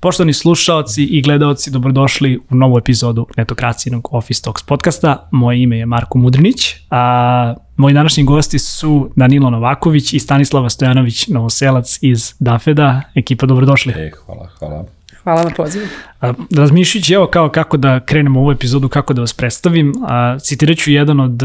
Poštovani slušaoci i gledaoci, dobrodošli u novu epizodu Netokracijenog Office Talks podcasta. Moje ime je Marko Mudrinić, a moji današnji gosti su Danilo Novaković i Stanislava Stojanović, novoselac iz Dafeda. Ekipa, dobrodošli. E, hvala, hvala. Hvala na pozivu. Razmišljajući evo kao kako da krenemo u ovu epizodu, kako da vas predstavim, a, citirat ću jedan od,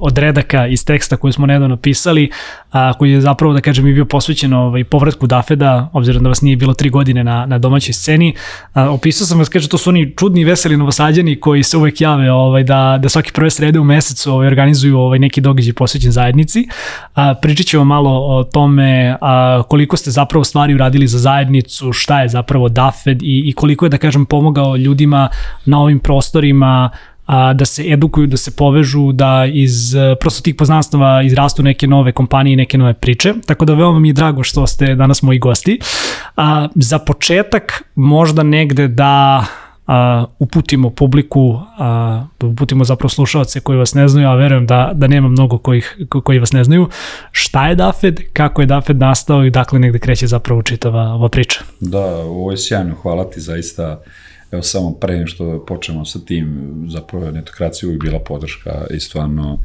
od redaka iz teksta koji smo nedavno pisali, a, koji je zapravo, da kažem, i bio posvećen ovaj, povratku Dafeda, obzirom da vas nije bilo tri godine na, na domaćoj sceni. A, opisao sam vas, kaže, to su oni čudni veseli novosađani koji se uvek jave ovaj, da, da svake prve srede u mesecu ovaj, organizuju ovaj, neki događaj posvećen zajednici. A, pričat ćemo malo o tome a, koliko ste zapravo stvari uradili za zajednicu, šta je zapravo Dafed i, i koliko je, da kažem, pomogao ljudima na ovim prostorima a, da se edukuju, da se povežu, da iz prosto tih poznanstava izrastu neke nove kompanije, neke nove priče. Tako da veoma mi je drago što ste danas moji gosti. A, za početak možda negde da a, uputimo publiku, a, da uputimo zapravo slušalce koji vas ne znaju, a verujem da, da nema mnogo kojih, koji vas ne znaju. Šta je Dafed, kako je Dafed nastao i dakle negde kreće zapravo čitava ova priča? Da, ovo je sjajno, hvala ti zaista. Evo samo pre što počnemo sa tim, zapravo netokracija uvijek bila podrška i stvarno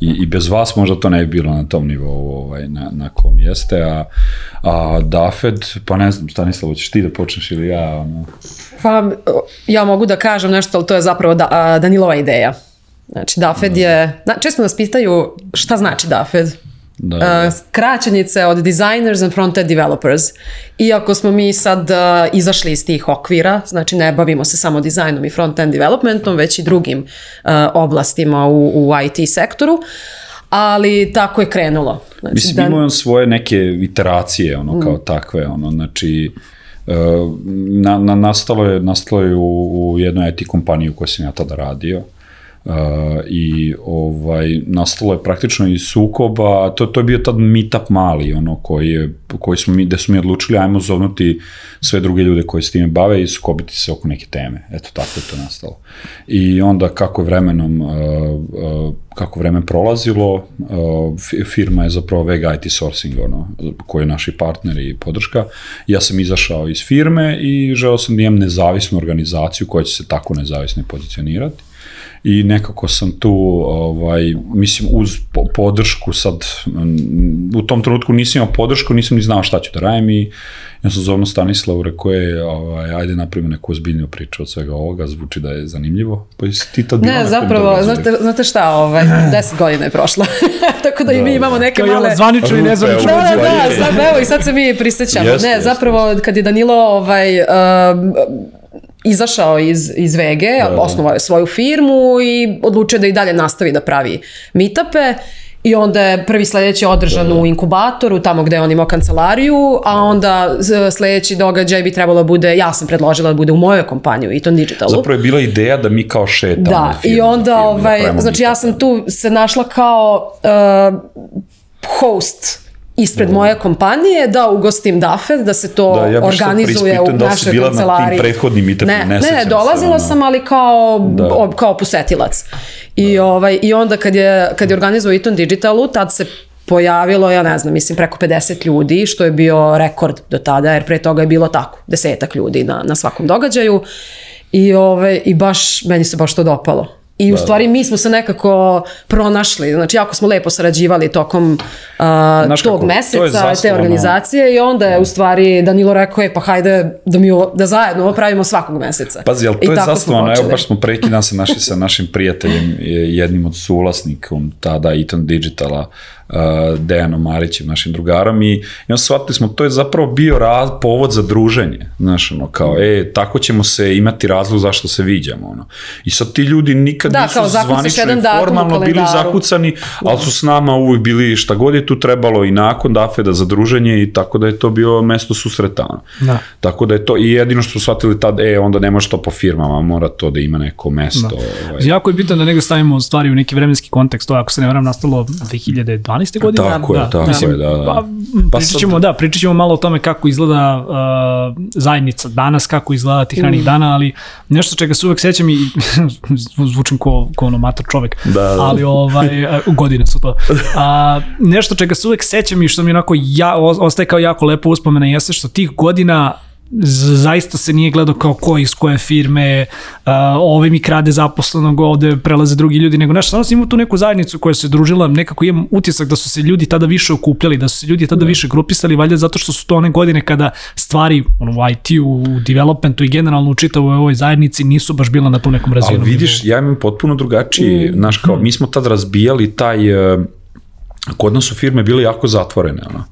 i, i bez vas možda to ne bi bilo na tom nivou ovaj, na, na kom jeste, a, a Dafed, pa ne znam, Stanislav, ćeš ti da počneš ili ja? Ono? Pa ja mogu da kažem nešto, ali to je zapravo da, Danilova ideja. Znači, DAFED je, često nas pitaju šta znači DAFED. Da, da. Uh, kraćenice od designers and front-end developers. Iako smo mi sad uh, izašli iz tih okvira, znači ne bavimo se samo dizajnom i front-end developmentom, već i drugim uh, oblastima u, u IT sektoru, ali tako je krenulo. Znači, Mislim, da... imamo svoje neke iteracije, ono, kao mm. takve, ono, znači, na, na, nastalo je, nastalo je u, u jednoj IT kompaniji u kojoj sam ja tada radio. Uh, i ovaj nastalo je praktično i sukoba, to, to je bio tad meetup mali, ono koji, je, koji smo mi, gde smo mi odlučili ajmo zovnuti sve druge ljude koji se time bave i sukobiti se oko neke teme. Eto, tako je to nastalo. I onda kako je vremenom, uh, uh, kako vremen prolazilo, firma je zapravo Vega IT Sourcing, ono, koji je naši partner i podrška. Ja sam izašao iz firme i želeo sam da imam nezavisnu organizaciju koja će se tako nezavisno pozicionirati i nekako sam tu, ovaj, mislim, uz podršku sad, u tom trenutku nisam imao podršku, nisam ni znao šta ću da radim i ja sam zovno Stanislavu rekao je, ovaj, ajde napravimo neku ozbiljniju priču od svega ovoga, zvuči da je zanimljivo. Pa jesi ti tad Ne, zapravo, znate, znate šta, ovaj, deset godina je prošla, tako da, da i mi da, imamo da. neke Kao male... Zvanično i nezvanično. Da, da, da, sad, evo i sad se mi prisećamo. Ne, zapravo, kad je Danilo ovaj, uh, izašao iz, iz Vege, da, da. osnovao je svoju firmu i odlučio da i dalje nastavi da pravi meetupe. I onda je prvi sledeći održan da, da. u inkubatoru, tamo gde on imao kancelariju, a onda sledeći događaj bi trebalo da bude, ja sam predložila da bude u mojoj kompaniji, Eton Digitalu. Zapravo je bila ideja da mi kao šetamo. Da, firma, i onda, firma, ovaj, znači ja sam tu se našla kao uh, host ispred moje kompanije da ugostim Dafed, da se to da, ja organizuje u da našoj bila kancelariji. Na tim prethodnim meetupima, ne, ne, ne, dolazila sam, ali kao, da. o, kao posetilac. I, da. ovaj, I onda kad je, kad je organizuo Eton Digitalu, tad se pojavilo, ja ne znam, mislim preko 50 ljudi, što je bio rekord do tada, jer pre toga je bilo tako, desetak ljudi na, na svakom događaju. I, ove, I baš, meni se baš to dopalo. I u da, stvari da. mi smo se nekako pronašli, znači jako smo lepo sarađivali tokom uh, tog kako, meseca, to te organizacije i onda je u stvari Danilo rekao je pa hajde da mi ovo, da zajedno ovo pravimo svakog meseca. Pazi, ali to I je zasnovano, evo baš smo preki se našli sa našim prijateljem, jednim od suvlasnikom tada Eton Digitala, uh, Dejanom Marićem, našim drugarom i, i onda shvatili smo, to je zapravo bio raz, povod za druženje, znaš, ono, kao, e, tako ćemo se imati razlog zašto se viđamo, ono. I sad ti ljudi nikad da, nisu zvanično i formalno bili zakucani, ali su s nama uvijek bili šta god je tu trebalo i nakon dafeda za druženje i tako da je to bio mesto susreta, ono. Da. Tako da je to, i jedino što su shvatili tad, e, onda ne može to po firmama, mora to da ima neko mesto. Da. Ovaj. Jako je bitno da negde stavimo stvari u neki vremenski kontekst, to ako se ne varam nastalo 2012 12. godine. Tako je, da, tako mislim, je, da. da. Pa, pa pričat ćemo, da, pričat ćemo malo o tome kako izgleda uh, zajednica danas, kako izgleda tih ranih mm. dana, ali nešto čega se uvek sećam i zvučim ko, ko ono matar čovek, da, da. ali ovaj, godine su to. A, nešto čega se uvek sećam i što mi onako ja, ostaje kao jako lepo uspomena jeste što tih godina zaista se nije gledao kao ko iz koje firme, uh, ove mi krade zaposlenog, ovde prelaze drugi ljudi, nego znaš, samo sam imao tu neku zajednicu koja se družila, nekako imam utisak da su se ljudi tada više okupljali, da su se ljudi tada da. više grupisali, valjda zato što su to one godine kada stvari ono, u IT-u, u developmentu i generalno u čitavoj ovoj zajednici nisu baš bila na tom nekom razvijenom. Ali vidiš, ja imam potpuno drugačiji, mm. znaš, kao, mi smo tad razbijali taj, uh, kod nas su firme bile jako zatvorene, ono.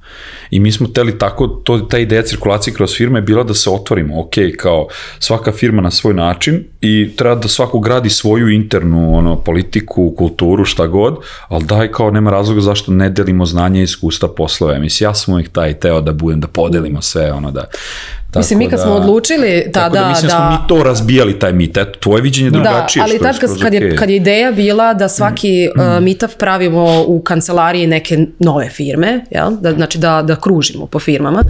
I mi smo teli tako, to, ta ideja cirkulacije kroz firme je bila da se otvorimo, ok, kao svaka firma na svoj način i treba da svako gradi svoju internu ono, politiku, kulturu, šta god, ali daj kao nema razloga zašto ne delimo znanje i iskustva poslove. Mislim, ja sam uvijek taj teo da budem, da podelimo sve, ono da Tako Mislim, mi kad da, smo odlučili tada tako da... Mislim da, da smo mi to razbijali, taj mit. Eto, tvoje viđenje da, drugačije. Da, ali tad kad, kad, je, kad je ideja bila da svaki mm. uh, meetup pravimo u kancelariji neke nove firme, jel? Da, znači da, da kružimo po firmama,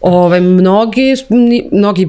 ove, mnogi, mnogi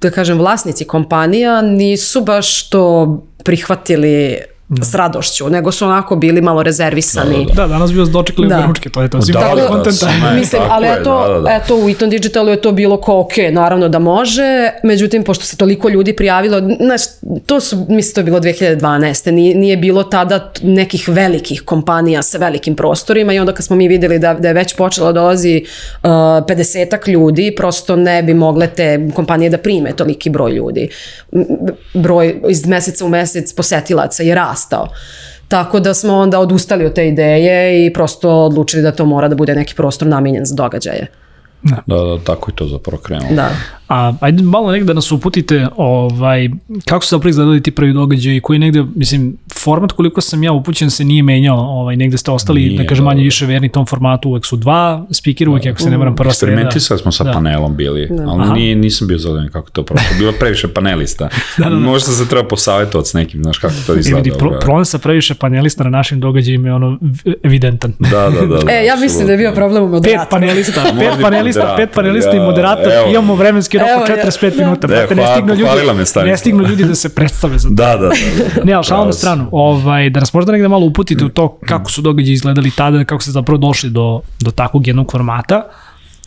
da kažem, vlasnici kompanija nisu baš to prihvatili da. s radošću, nego su onako bili malo rezervisani. Da, da, da. da danas bi vas dočekali da. u ručke, to je to. Da, da, kontenta. Da, Mislim, ali eto, da, da, da. eto, u Eton Digitalu je to bilo kao, ok, naravno da može, međutim, pošto se toliko ljudi prijavilo, znaš, to su, mislim, to je bilo 2012. Nije, nije bilo tada nekih velikih kompanija sa velikim prostorima i onda kad smo mi videli da, da je već počelo da dolazi uh, 50 ljudi, prosto ne bi mogle te kompanije da prime toliki broj ljudi. Broj iz meseca u mesec posetilaca je rast rastao. Tako da smo onda odustali od te ideje i prosto odlučili da to mora da bude neki prostor namenjen za događaje. Da. da, da, tako je to zapravo krenulo. Da. A ajde malo negde da nas uputite ovaj, kako su zapravo izgledali ti prvi događaj i koji negde, mislim, format koliko sam ja upućen se nije menjao, ovaj, negde ste ostali, nije, da kažem, manje više verni tom formatu, uvek su dva speakera, uvek, ako se ne moram prva sreda. Eksperimentisali smo sa da. panelom bili, da. ali nije, nisam bio zadovoljan kako to prošlo. Bilo previše panelista. da, da, da. Možda se treba posavjetovati s nekim, znaš kako to izgleda. Vidi, pro, problem sa previše panelista na našim događajima je ono evidentan. da, da, da. da e, ja mislim da je bio problem u moderatora. Pet panelista, pet panelista, pet panelista i moderator, imamo vremenski rok 45 minuta, brate, ne stignu ljudi, ne stignu ljudi da se predstave za to. da, da, da. da. ne, ali šalom na stranu, ovaj, da nas možda negde malo uputite u to kako su događaji izgledali tada, kako ste zapravo došli do, do takvog jednog formata,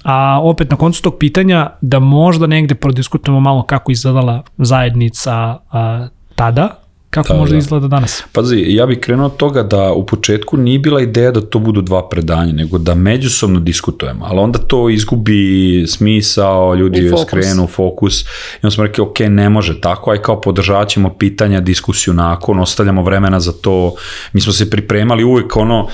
a opet na koncu tog pitanja da možda negde prodiskutujemo malo kako izgledala zajednica a, tada, Kako da, može da. izgleda danas? Pazi, ja bih krenuo od toga da u početku nije bila ideja da to budu dva predanja, nego da međusobno diskutujemo, ali onda to izgubi smisao, ljudi fokus. skrenu fokus i onda smo rekli, ok, ne može tako, aj kao podržavat ćemo pitanja, diskusiju nakon, ostavljamo vremena za to, mi smo se pripremali uvek ono,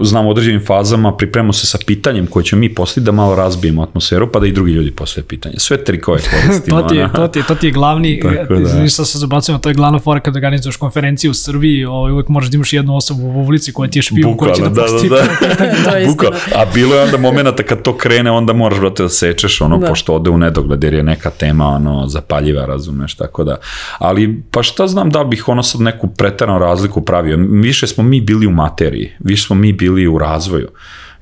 znamo u određenim fazama, pripremamo se sa pitanjem koje ćemo mi posliti da malo razbijemo atmosferu, pa da i drugi ljudi postave pitanje. Sve trikove koristimo. to, ti je, to, ti je, to ti je glavni, da. ništa se zabacujemo, to je glavna fora kada organizuješ konferenciju u Srbiji, ovaj, uvek možeš da imaš jednu osobu u ulici koja ti je špijun, koja će da, da postoji da, da. da. Bukvalno. A bilo je onda momenta kad to krene, onda moraš, brate, da sečeš, ono, da. pošto ode u nedogled, jer je neka tema, ono, zapaljiva, razumeš, tako da. Ali, pa šta znam da bih ono sad neku pretaranu razliku pravio. Više smo mi bili u materiji, više smo mi bili u razvoju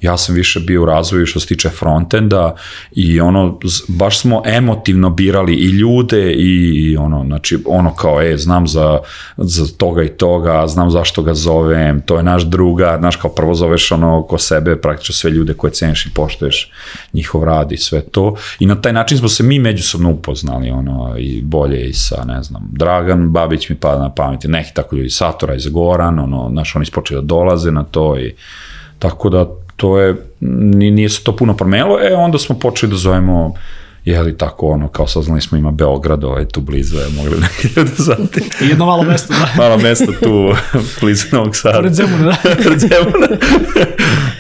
ja sam više bio u razvoju što se tiče frontenda i ono, baš smo emotivno birali i ljude i, ono, znači, ono kao, e, znam za, za toga i toga, znam zašto ga zovem, to je naš druga, znaš, kao prvo zoveš ono ko sebe, praktično sve ljude koje ceniš i poštuješ njihov rad i sve to. I na taj način smo se mi međusobno upoznali, ono, i bolje i sa, ne znam, Dragan Babić mi pada na pameti, neki tako ljudi, Satora iz Goran, ono, znaš, oni ispočeli da dolaze na to i tako da to je, nije se to puno promenilo, e onda smo počeli da zovemo je li tako ono, kao saznali smo ima Beograd, ovaj tu blizu je mogli neki ljudi znati. Jedno malo mesto, da. malo mesto tu, blizu Novog Sada. Pored Zemuna, da. Pored Zemuna.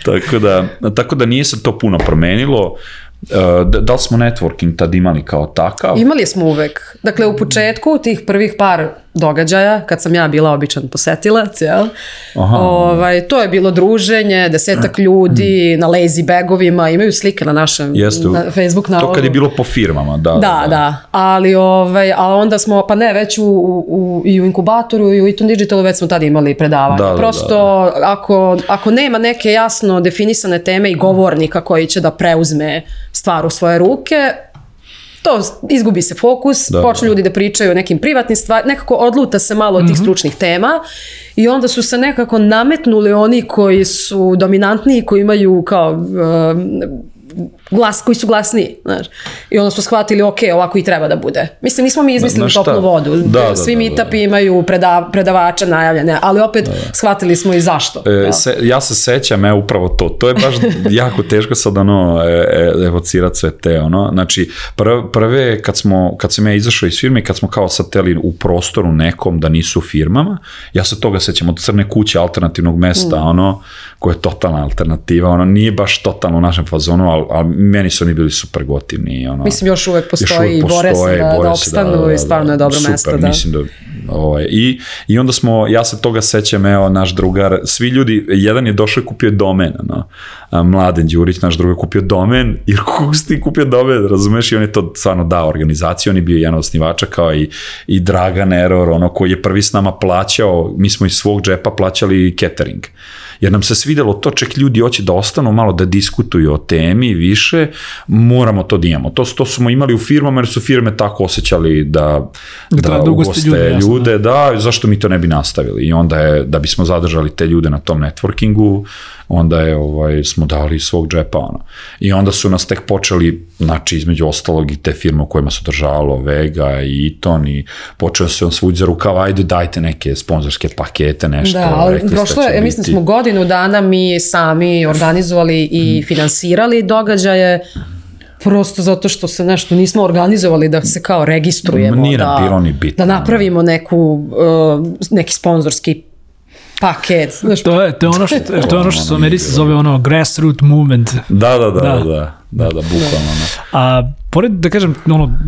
tako, da, tako da nije se to puno promenilo. Uh, da li smo networking tad imali kao takav? Imali smo uvek. Dakle, u početku tih prvih par događaja, kad sam ja bila običan posetilac, jel? Aha. Ovaj, to je bilo druženje, desetak ljudi na lazy bagovima, imaju slike na našem Jeste, na Facebook nalogu. To kad je bilo po firmama, da. Da, da, da. ali ovaj, a onda smo, pa ne, već u, u, i u inkubatoru i u Iton Digitalu već smo tada imali predavanje. Da, da, Prosto, da, da. Ako, ako nema neke jasno definisane teme i govornika koji će da preuzme stvar u svoje ruke, to izgubi se fokus, da, počnu da. ljudi da pričaju o nekim privatnim stvarima, nekako odluta se malo od tih mm -hmm. stručnih tema i onda su se nekako nametnuli oni koji su dominantniji, koji imaju kao uh, glas, koji su glasniji, znaš. I onda smo shvatili, ok, ovako i treba da bude. Mislim, nismo mi izmislili toplu vodu. Da, da, Svi da, da. meetupi imaju preda, predavača najavljene, ali opet shvatili smo i zašto. E, jel? se, ja se sećam, e, upravo to. To je baš jako teško sad ono, e, e, evocirati sve te, ono. Znači, prv, prve, kad, smo, kad sam ja izašao iz firme, kad smo kao sad teli u prostoru nekom da nisu firmama, ja se toga sećam od crne kuće alternativnog mesta, Mm. ono, koje je totalna alternativa, ono, nije baš totalno u našem fazonu, ali, ali meni su oni bili super gotivni, ono. Mislim, još uvek postoji Još uvek i bore se postoje, da, bore da opstanu i stvarno je dobro Super, mesto. Da. Mislim da, ovaj, i, I onda smo, ja se toga sećam, evo, naš drugar, svi ljudi, jedan je došao i kupio domen, no, a, Mladen Đurić, naš drugar, kupio domen, jer kako si ti kupio domen, razumeš, i on je to stvarno dao organizaciju, on je bio jedan od osnivača, kao i, i Dragan Error, ono, koji je prvi s nama plaćao, mi smo iz svog džepa plaćali catering jer nam se svidelo to, ček ljudi hoće da ostanu malo da diskutuju o temi više, moramo to da imamo. To, to smo imali u firmama jer su firme tako osjećali da, Da da, da ugoste ljude, ljude, jasno, da, zašto mi to ne bi nastavili i onda je, da bismo zadržali te ljude na tom networkingu, onda je, ovaj, smo dali svog džepa, ono. I onda su nas tek počeli, znači, između ostalog i te firme u kojima se održavalo Vega i Iton i počeo se on svuđi za rukav, ajde dajte neke sponzorske pakete, nešto. Da, ali prošlo je, ja mislim biti. smo godinu dana mi sami organizovali i finansirali događaje, prosto zato što se nešto nismo organizovali da se kao registrujemo. Nije da, bilo ni bitno, Da napravimo neku, uh, neki sponzorski paket. Znaš, To je, to je ono što, to je ono što se Americi zove ono grassroot movement. Da, da, da, Da. da, da, da, da, bukvalno. ono. A pored, da kažem, ono,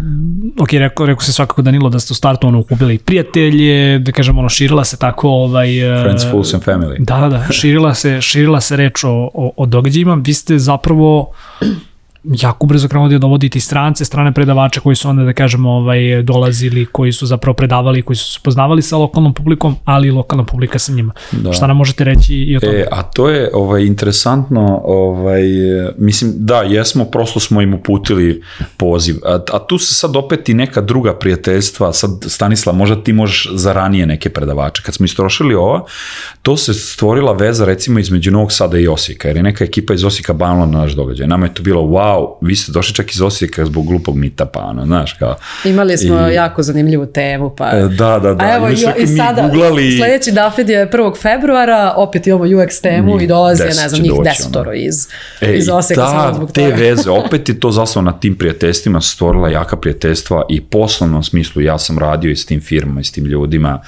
ok, rekao, rekao se svakako Danilo da ste u startu ono, kupili prijatelje, da kažem, ono, širila se tako, ovaj... e, Friends, fools and family. Da, da, da, širila se, širila se reč o, o, o događajima. Vi ste zapravo jako brzo krenuli da dovodite i strance, strane predavače koji su onda, da kažemo, ovaj, dolazili, koji su zapravo predavali, koji su se poznavali sa lokalnom publikom, ali i lokalna publika sa njima. Da. Šta nam možete reći i o tome? E, a to je ovaj interesantno, ovaj mislim da jesmo prosto smo im uputili poziv. A, a tu se sad opet i neka druga prijateljstva, sad Stanislav, možda ti možeš za ranije neke predavače. Kad smo istrošili ova, to se stvorila veza recimo između Novog Sada i Osijeka, jer je neka ekipa iz Osijeka banala na naš događaj. Nama je to bilo wow, vi ste došli čak iz Osijeka zbog glupog mitapa, ono, znaš, kao. Imali smo I- jako zanimljivu temu. Pa... E, Da, da, da. A evo I i, sada, googlali- sledeći Dafid je 1. februara, opet imamo UX temu Njih i dolazi, deset ne znam, njih desetoro iz, E, iz Osijeka ta, zbog te toga. veze, opet je to zaslo na tim prijateljstvima stvorila jaka prijateljstva i poslovnom smislu ja sam radio i s tim firmama i s tim ljudima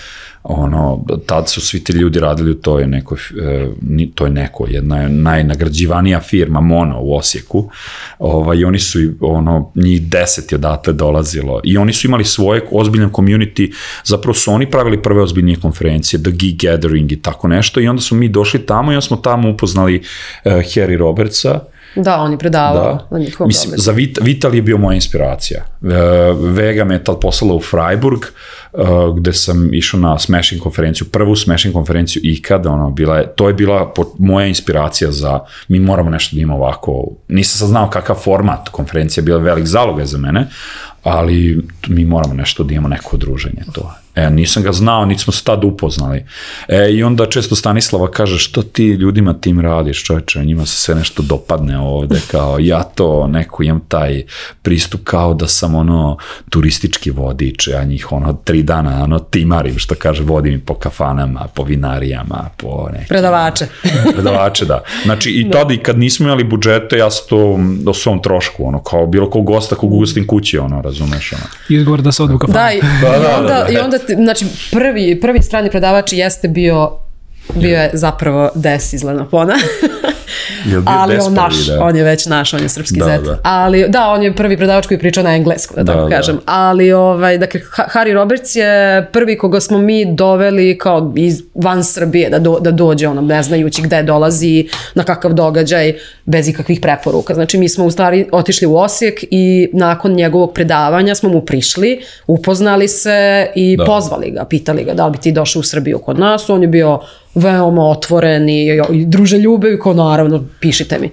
ono, tad su svi ti ljudi radili u toj nekoj, e, to je neko, jedna je najnagrađivanija firma Mono u Osijeku, ovaj, i oni su, ono, njih deset je odatle dolazilo. I oni su imali svoje ozbiljan community, zapravo su oni pravili prve ozbiljnije konferencije, The Geek Gathering i tako nešto. I onda su mi došli tamo i onda smo tamo upoznali uh, Harry Robertsa, Da, on je predavao da. na njihovom Mislim, za Vit, Vital je bio moja inspiracija. E, Vega me je tad poslala u Freiburg, e, gde sam išao na Smashing konferenciju, prvu Smashing konferenciju ikada, ono, bila je, to je bila moja inspiracija za, mi moramo nešto da imamo ovako, nisam sad znao kakav format konferencije, bila je velik zalogaj za mene, ali mi moramo nešto da imamo neko druženje, to. E, nisam ga znao, niti smo se tad upoznali. E, I onda često Stanislava kaže, što ti ljudima tim radiš, čovječe, njima se sve nešto dopadne ovde, kao ja to neko imam taj pristup kao da sam ono turistički vodič, ja njih ono tri dana ono timarim, što kaže, vodim po kafanama, po vinarijama, po nekim Predavače. predavače, da. Znači, i tada i kad nismo imali budžete, ja sam to mm, o svom trošku, ono, kao bilo kog gosta, kog ugostim kući, ono, razumeš, ono. Izgovor da se odu u kafanu. Da, i, Da, da, onda, da, da. i onda ti- znači, prvi, prvi strani predavač jeste bio bio je zapravo Des iz Lenopona. Ali on naš, da? on je već naš, on je srpski Da, zet. da. Ali da, on je prvi predavač koji priča na engleskom, da, Da, tako da. kažem. Ali ovaj, dakle, Ha- Harry Roberts je prvi koga smo mi doveli kao iz, van Srbije da, do, da dođe, ono, ne znajući gde dolazi, na kakav događaj, bez ikakvih preporuka. Znači, mi smo u stvari otišli u Osijek i nakon njegovog predavanja smo mu prišli, upoznali se i Da. pozvali ga, pitali ga da li bi ti došao u Srbiju kod nas. On je bio veoma otvoren i, i druželjubiv, kao naravno, pišite mi.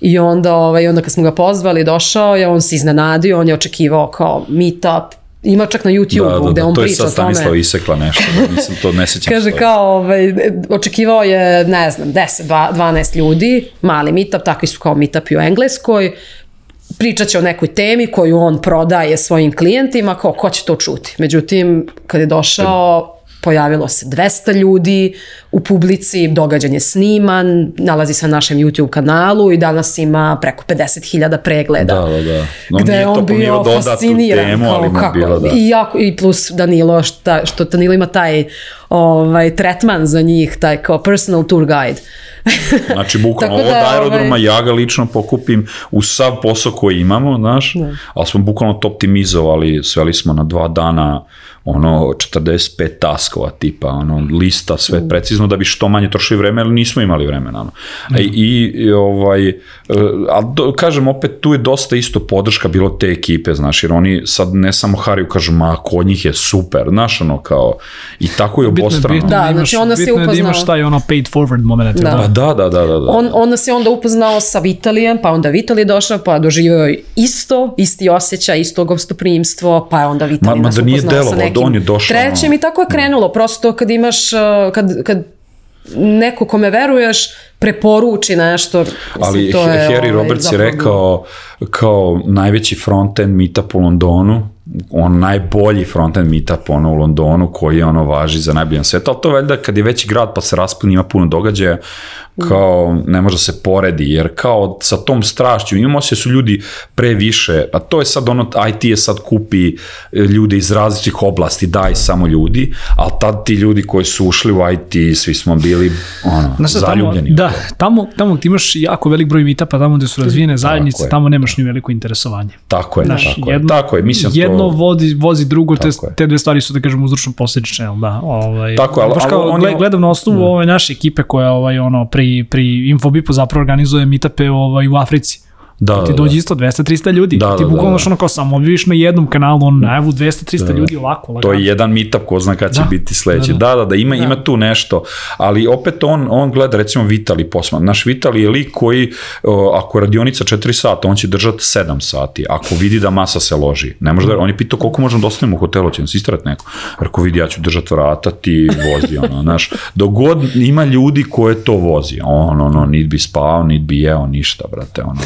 I onda, ovaj, onda kad smo ga pozvali, došao je, on se iznenadio, on je očekivao kao meetup, ima čak na YouTube Da, da, gde da, on to je priča sad o tome. Stanislav isekla nešto, da nisam to, ne sećam Kaže kao, ovaj, očekivao je, ne znam, 10, dva- 12 ljudi, mali meetup, takvi su kao meetup i u Engleskoj, pričat će o nekoj temi koju on prodaje svojim klijentima, kao ko će to čuti. Međutim, kad je došao, pojavilo se 200 ljudi u publici, događaj je sniman, nalazi se na našem YouTube kanalu i danas ima preko 50.000 pregleda. Da, da, da. No, gde je to on bio fasciniran temu, ali kako, bilo, da. i, jako, i plus Danilo šta, što Danilo ima taj ovaj, tretman za njih taj kao personal tour guide Znači, bukvalno, Tako ovo da, od aerodroma ovaj- ja ga lično pokupim u sav posao koji imamo, znaš, ali smo bukvalno to optimizovali, sveli smo na dva dana ono 45 taskova tipa, ono lista sve precizno da bi što manje trošili vreme, ali nismo imali vremena. Ono. E, i, i ovaj, e, a do, kažem opet tu je dosta isto podrška bilo te ekipe, znaš, jer oni sad ne samo Hariju kažu, ma kod njih je super, znaš, ono kao, i tako je Bitno obostrano. bitno, Da, da, imaš, znači on nas je bitno je da upoznao. imaš taj ono paid forward moment. Da. Da. Pa da, da, da, da. da. On, on nas je onda upoznao sa Vitalijem, pa onda Vitalij došao, pa doživeo isto, isti osjećaj, isto gostoprimstvo, pa je onda Vitalij Ma- ma nas da upoznao sa delovao, nekim on je došao, trećim i tako je krenulo. Prosto kad imaš, uh, kad, kad neko kome veruješ preporuči nešto. mislim, Ali to je, Harry ovaj, Roberts je rekao kao najveći frontend meetup u Londonu, on najbolji frontend meetup ono u Londonu koji ono važi za najbolji na svetu, ali to valjda kad je veći grad pa se raspuni ima puno događaja, kao ne može da se poredi, jer kao sa tom strašću imamo se su ljudi previše, a to je sad ono, IT je sad kupi e, ljude iz različitih oblasti, daj samo ljudi, ali tad ti ljudi koji su ušli u IT, svi smo bili ono, tamo, zaljubljeni. u da, tamo, tamo gde imaš jako velik broj meetupa, tamo gde su razvijene zajednice, je. tamo nemaš ni veliko interesovanje. Tako je, Znaš, tako je. jedno, Tako je, mislim da jedno vozi, vozi drugo, te, je. te dve stvari su, da kažem, uzročno posledične, jel da? Ovaj, Tako je, ali- baš ali kao, on gle- je- gledam na osnovu Da. ove naše ekipe koja ovaj, ono, pri, pri Infobipu zapravo organizuje meetupe ovaj, u Africi. Da, ti da, dođe da. isto 200-300 ljudi. Da, ti da, bukvalno da, da, ono kao samo vidiš na jednom kanalu, on najavu 200-300 ljudi lako, lagano. To je jedan meetup, ko zna kad će Da. biti sledeći. Da, Da, da. da, da, ima, ima tu nešto, ali opet on, on gleda, recimo Vitali posma. Naš Vitali je lik koji, o, ako radionica 4 sata, on će držati 7 sati, ako vidi da masa se loži. Ne može da, on je pitao koliko možemo da ostavimo u hotelu, će nas istrati neko. Ako vidi, ja ću držati vrata, ti vozi, ono, znaš. Dogod ima ljudi koje to vozi, on, ono, nit bi spao, nit bi jeo, ništa, brate, ono.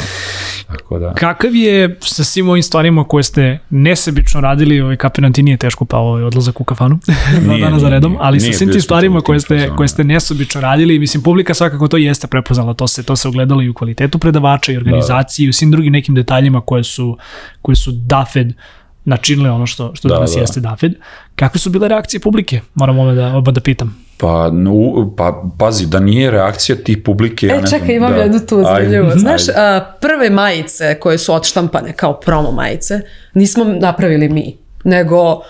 Tako da. Kakav je sa svim ovim stvarima koje ste nesebično radili, ovaj kapitan ti nije teško pao ovaj odlazak u kafanu, dva Nije, dana za redom, nije. ali sa Nije, svim bili tim stvarima koje ste, koje ste nesebično radili, mislim publika svakako to jeste prepoznala, to se to se ogledalo i u kvalitetu predavača i organizaciji i u svim drugim nekim detaljima koje su, koje su DAFED načinile ono što, što Da, danas da. jeste DAFED. Kakve su bile reakcije publike? Moram ove da, oba da pitam. Pa, nu, pa, pazi, da nije reakcija tih publike... ja E, ne čekaj, znam, imam da. jednu tu Ajde, zanimljivu. Znaš, a, prve majice koje su odštampane kao promo majice, nismo napravili mi, nego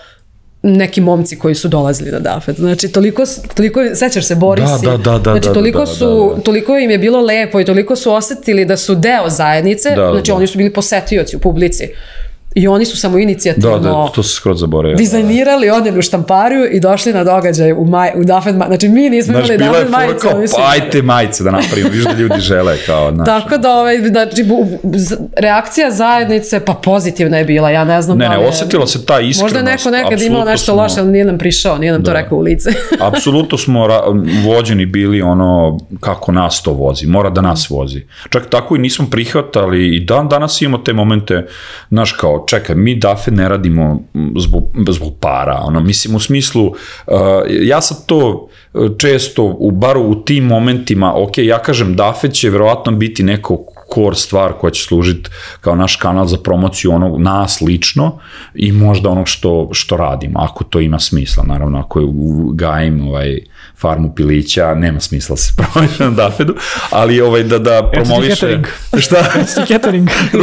neki momci koji su dolazili na Dafet. Znači, toliko, toliko sećaš se, Borisi? Da, da, da, da, Znači, da, toliko, da, su, da, da. toliko im je bilo lepo i toliko su osetili da su deo zajednice, Da, da, znači da. oni su bili posetioci u publici. I oni su samo inicijativno Da, da, to se skroz zaboravio. dizajnirali odjeli u štampariju i došli na događaj u, maj, u Dafet ma... Znači, mi nismo Znaš, imali bila je Dafet majice. kao, oni su pa ajte majice da napravimo, viš da ljudi žele, kao, znaš. Tako da, ovaj, znači, reakcija zajednice, pa pozitivna je bila, ja ne znam Ne, da ne, li je- osetila se ta iskrenost. Možda je neko nekad imao nešto smo- loše, ali nije nam prišao, nije nam to rekao u lice. Apsolutno smo ra- vođeni bili ono kako nas to vozi, mora da nas vozi. Čak tako i nismo prihvatali i dan danas imamo te momente, znaš kao, čekaj, mi dafe ne radimo zbog, zbog para, ono, mislim u smislu, uh, ja sad to uh, često, u baru u tim momentima, ok, ja kažem dafe će verovatno biti neko core stvar koja će služiti kao naš kanal za promociju onog nas lično i možda onog što, što radimo, ako to ima smisla, naravno, ako je gajim ovaj, farmu pilića, nema smisla da se promoviše na Dafedu, ali ovaj, da, da promoviše... catering. Šta? Ti catering.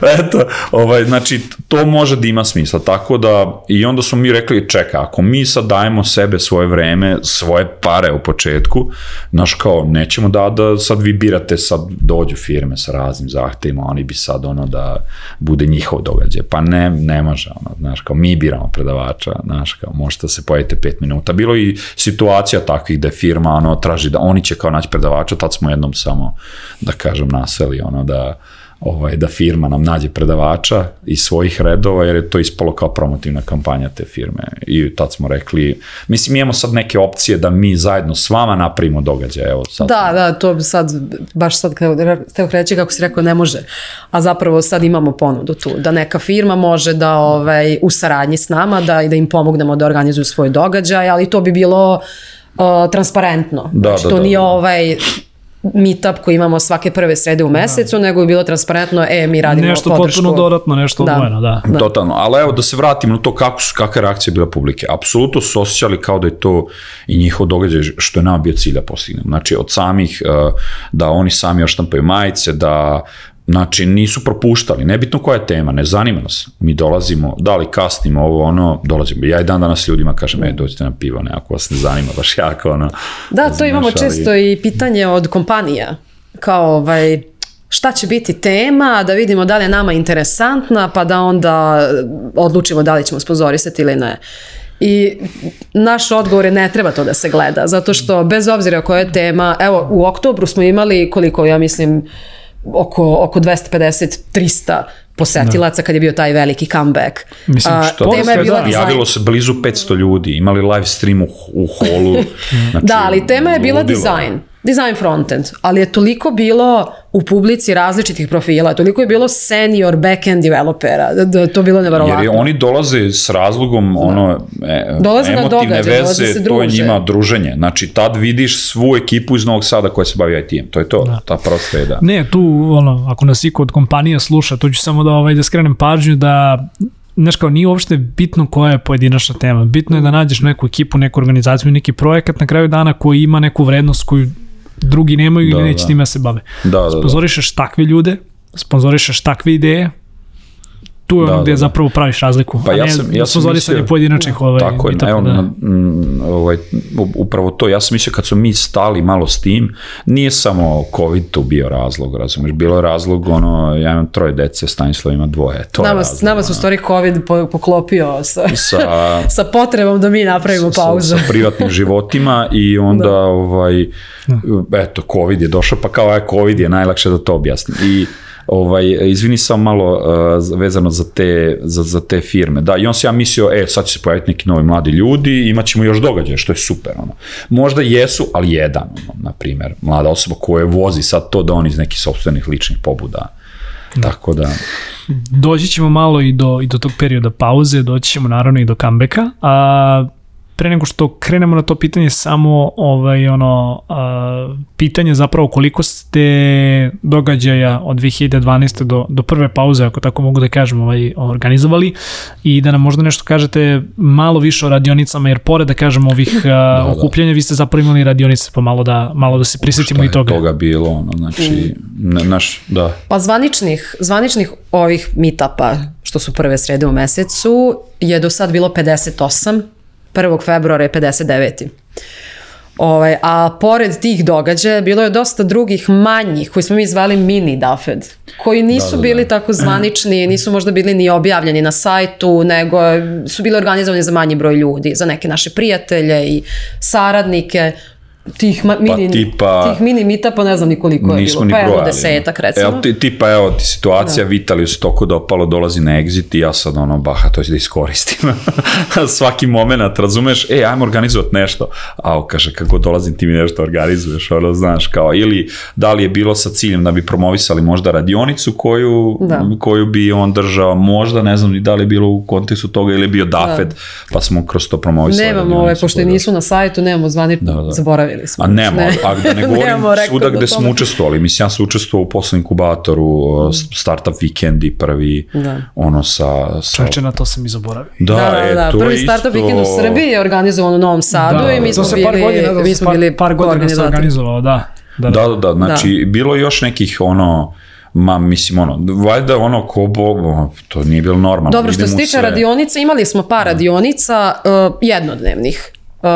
da, eto, ovaj, znači, to može da ima smisla, tako da, i onda smo mi rekli, čeka, ako mi sad dajemo sebe svoje vreme, svoje pare u početku, znaš kao, nećemo da, da sad vi birate, sad dođu firme sa raznim zahtevima, oni bi sad ono da bude njihov događaj, pa ne, ne može, ono, znaš, kao, mi biramo predavača, znaš, kao, možete da se pojavite pet minuta, bilo i situacija takvih da firma ono, traži da oni će kao naći predavača, tad smo jednom samo, da kažem, naseli ono da ovaj, da firma nam nađe predavača iz svojih redova, jer je to ispalo kao promotivna kampanja te firme. I tad smo rekli, mislim, imamo sad neke opcije da mi zajedno s vama napravimo događaj. Evo, sad Da, da, to bi sad, baš sad teo reći kako si rekao, ne može. A zapravo sad imamo ponudu tu, da neka firma može da ovaj, u saradnji s nama, da, da im pomognemo da organizuju svoj događaj, ali to bi bilo uh, transparentno. Da, znači, da, to da, nije da. ovaj meetup koji imamo svake prve srede u mesecu, da. nego je bilo transparentno, e, mi radimo Nešto podršku. potpuno dodatno, nešto Da. odvojeno, da. Da. Totalno, ali evo da se vratimo na to kako su, kakva je reakcija bila publike. Apsolutno su osjećali kao da je to i njihov događaj što je nama bio cilj da postignemo. Znači od samih, uh, da oni sami oštampaju majice, da Znači, nisu propuštali, nebitno koja je tema, ne zanima nas. Mi dolazimo, da li kasnimo ovo, ono, dolazimo. Ja i dan danas ljudima kažem, e, dođite na pivo, ne, ako vas ne zanima baš jako, ono. Da, to imamo ali- često i pitanje od kompanija, kao ovaj, šta će biti tema, da vidimo da li je nama interesantna, pa da onda odlučimo da li ćemo sponzorisati ili ne. I naš odgovor je ne treba to da se gleda, zato što bez obzira koja je tema, evo u oktobru smo imali koliko ja mislim oko, oko 250-300 posetilaca kad je bio taj veliki comeback. Mislim, A, što- tema je bila da. dizajn. Javilo se blizu 500 ljudi, imali live stream u, u holu. Znači, Da, ali tema je bila ludilo. dizajn. Design frontend, ali je toliko bilo u publici različitih profila, toliko je bilo senior backend developera, da, da je to bilo Jer neverovatno. je, oni dolaze s razlogom ono e, Dolaze na emotivne događaj, dolaze veze, se to je njima druženje. Znači tad vidiš svu ekipu iz Novog Sada koja se bavi IT-em. To je to, da. ta prosta je da. Ne, tu, ono, ako nas iko od kompanija sluša, to ću samo da, ovaj, da skrenem pažnju da znaš kao, nije uopšte bitno koja je pojedinačna tema. Bitno je da nađeš neku ekipu, neku organizaciju, neki projekat na kraju dana koji ima neku vrednost koju drugi nemaju Da, ili neće da. time da se bave. Da, da, da. Sponzorišeš takve ljude, sponzorišeš takve ideje, tu je Da, ono gde da, da. zapravo praviš razliku, Pa a ja sam, ja sam sponzorisanje mislio, pojedinačnih ovaj, tako je, meetupa, evo, da. na, ovaj, upravo to, ja sam mislio kad smo mi stali malo s tim, nije samo COVID tu bio razlog, razumeš, bilo je razlog, ono, ja imam troje dece, Stanislav ima dvoje, to je Nama, razlog. nama su u stvari COVID po- poklopio sa, sa, sa potrebom da mi napravimo pauzu. sa, sa privatnim životima i onda da. ovaj eto covid je došao pa kao aj covid je najlakše da to objasnim i ovaj izvini sam malo uh, vezano za te za, za te firme. Da, i on se ja mislio, e, sad će se pojaviti neki novi mladi ljudi, imaćemo još događaje, što je super ono. Možda jesu, ali jedan, ono, na primjer, mlada osoba koja vozi sad to da on iz nekih sopstvenih ličnih pobuda. Tako da, doći ćemo malo i do, i do tog perioda pauze, doći ćemo naravno i do comebacka, a pre nego što krenemo na to pitanje samo ovaj ono a, pitanje zapravo koliko ste događaja od 2012. do, do prve pauze, ako tako mogu da kažem, ovaj, organizovali i da nam možda nešto kažete malo više o radionicama, jer pored da kažem ovih a, da. okupljanja, vi ste zapravo imali radionice, pa malo da, malo da se prisjetimo šta i toga. toga bilo, ono, znači, ne, naš, da, Pa zvaničnih, zvaničnih ovih meetupa, što su prve srede u mesecu, je do sad bilo 58, 1. februara je 59. Ovaj, a pored tih događaja bilo je dosta drugih manjih koji smo mi zvali mini DAFED, koji nisu Da, da, da. bili tako zvanični, nisu možda bili ni objavljeni na sajtu, nego su bili organizovani za manji broj ljudi, za neke naše prijatelje i saradnike tih ma, mini, tipa- tih mini meetupa ne znam ni koliko je Nismo bilo, ni pa evo brojali. desetak recimo. Evo, ti, tipa, evo ti situacija, da. Vitaliju se toko dopalo, dolazi na exit i ja sad ono, baha, to ću da iskoristim. Svaki moment, razumeš, e, ajmo organizovati nešto. A kaže, kako dolazim ti mi nešto organizuješ, ono, znaš, kao, ili da li je bilo sa ciljem da bi promovisali možda radionicu koju, Da. koju bi on držao, možda, ne znam ni da li je bilo u kontekstu toga ili je bio DAFED, pa smo kroz to promovisali. Nemamo ove, radionicu pošto koju- nisu na sajtu, nemamo zvanično, Da, da. zaboravili smo. A nema, Ne. a da ne govorim svuda gde smo učestvovali. Mislim, ja sam učestvovao u poslednjem inkubatoru, startup vikendi, prvi, Da. ono sa... sa Čoveče, na to sam i zaboravio. da, Da, da, e, da. to Prvi startup isto- weekend u Srbiji je organizovan u Novom Sadu Da, i mi to smo se bili, par godina, da, mi smo par, bili par godina se organizovalo, da. Da, Da, da, da, znači, bilo je još nekih, ono, ma, mislim, ono, valjda ono, ko bo, to nije bilo normalno. Dobro, što se tiče sve- radionica, imali smo par radionica uh, jednodnevnih. Uh,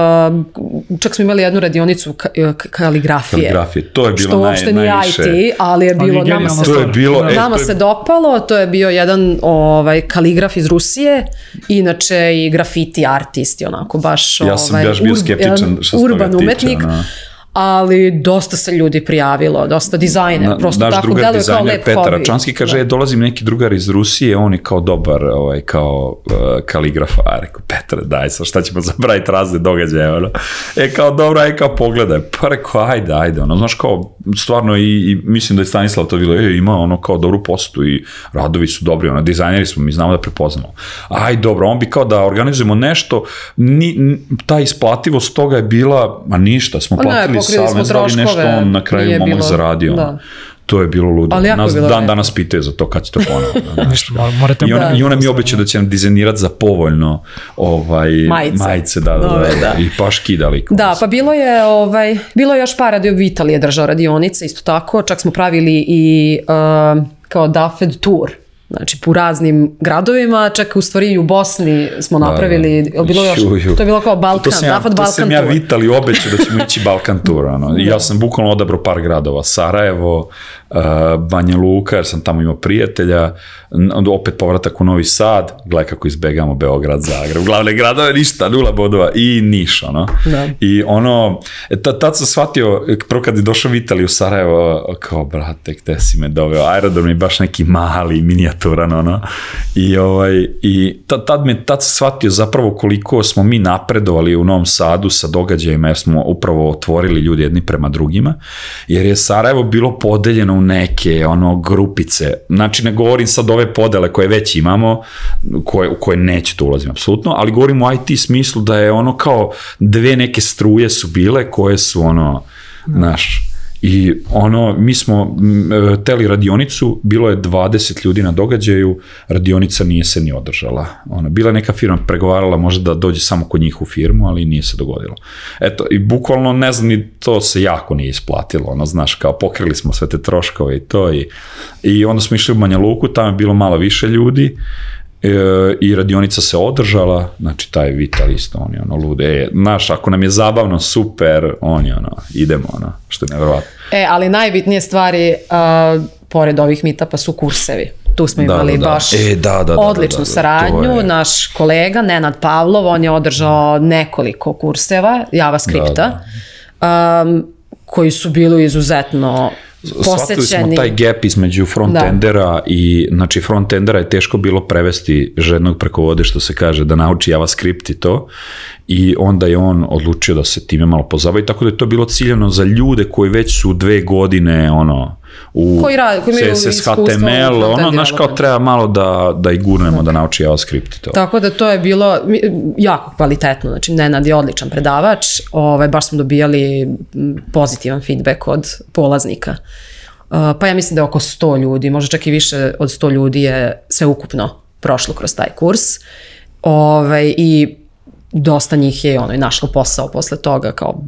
čak smo imali jednu radionicu ka, ka, kaligrafije. Kaligrafije, to je bilo Što uopšte nije najviše. IT, ali je bilo, Ali nama To je bilo, e, nama to je- se dopalo, to je bio jedan ovaj, kaligraf iz Rusije, inače i grafiti artist, onako baš Ja sam ovaj, baš bio skeptičan što se toga urban tiče, umetnik, ono. Ali dosta se ljudi prijavilo, dosta dizajner, Na, prosto naš tako drugar deluje kao lep Petar hobi. Račanski kaže, da. dolazim neki drugar iz Rusije, on je kao dobar, ovaj, kao uh, kaligraf, a rekao, Petar, daj sa, šta ćemo zabraviti razne događaje, ono. E, kao, dobro, aj, kao, pogledaj, pa rekao, ajde, ajde, ono, znaš, kao, stvarno, i, i mislim da je Stanislav to vidio, e, ima ono, kao, dobru posetu i radovi su dobri, ono, dizajneri smo, mi znamo da prepoznamo. Aj, dobro, on bi kao da organizujemo nešto, ni, ta isplativost toga je bila, ma ništa, smo Pa platili pokrili smo znam da li nešto troškove, on na kraju momak bilo- zaradio, da. To je bilo ludo. Ali Nas bilo dan danas pitaju za to kad će to ponovo. Ništa, mor- morate... I ona, Da. I ona mi obeća da će nam dizajnirati za povoljno ovaj, Majice. majice da, da, da, Nove, da, da. I pa škidali. Da, pa bilo je, ovaj, bilo je još par radio Vital je držao radionice, isto tako, čak smo pravili i uh, kao DAFED tour, znači po raznim gradovima, čak u stvari i u Bosni smo napravili, da. bilo još, Ju, ju. to je bilo kao Balkan, to sam ja, to Balkan sam ja vitali obećao da ćemo ići Balkan tour. Ono. I ja sam bukvalno odabrao par gradova. Sarajevo, Banja Luka, jer sam tamo imao prijatelja, onda opet povratak u Novi Sad, gledaj kako izbegamo Beograd, Zagreb, glavne gradove, ništa, nula bodova, i Niš, ono. Da. I ono, e, tad, tad sam shvatio, prvo kad je došao Vitali u Sarajevo, kao, brate, gde si me doveo, aerodrom je baš neki mali, minijaturan, ono. I, ovaj, i tad, tad, me, tad sam shvatio zapravo koliko smo mi napredovali u Novom Sadu sa događajima, jer smo upravo otvorili ljudi jedni prema drugima, jer je Sarajevo bilo podeljeno u neke ono grupice, znači ne govorim sad ove podele koje već imamo, koje, u koje nećete ulazim apsolutno, ali govorim u IT smislu da je ono kao dve neke struje su bile koje su ono, znaš, I ono, mi smo e, teli radionicu, bilo je 20 ljudi na događaju, radionica nije se ni održala. Ona, bila neka firma pregovarala možda da dođe samo kod njih u firmu, ali nije se dogodilo. Eto, i bukvalno, ne znam, ni to se jako nije isplatilo, ono, znaš, kao pokrili smo sve te troškove i to i, i onda smo išli u Banja Luku, tamo je bilo malo više ljudi, e, i radionica se održala, znači taj Vital isto, on je ono lude, e, znaš, ako nam je zabavno, super, on je ono, idemo, ono, što je nevjerovatno. E, ali najbitnije stvari, uh, pored ovih meetupa, su kursevi. Tu smo Da, imali da, da. baš E, da, da, da, odličnu da, da, da, saradnju. je- Naš kolega Nenad Pavlov, on je održao nekoliko kurseva JavaScripta, Um, koji su bili izuzetno Shvatili smo taj gap između frontendera da. i, znači frontendera je teško bilo prevesti žednog preko vode što se kaže, da nauči JavaScript i to. I onda je on odlučio da se time malo pozabavi, tako da je to bilo ciljano za ljude koji već su dve godine ono, u Koji rade- koji CSS, HTML, ono, znaš kao treba malo da, da i gurnemo da nauči JavaScript i to. Tako da to je bilo jako kvalitetno, znači Nenad je odličan predavač, ovaj, baš smo dobijali pozitivan feedback od polaznika. Uh, pa ja mislim da je oko 100 ljudi, možda čak i više od 100 ljudi je sve ukupno prošlo kroz taj kurs. Ovaj, I dosta njih je ono i našlo posao posle toga kao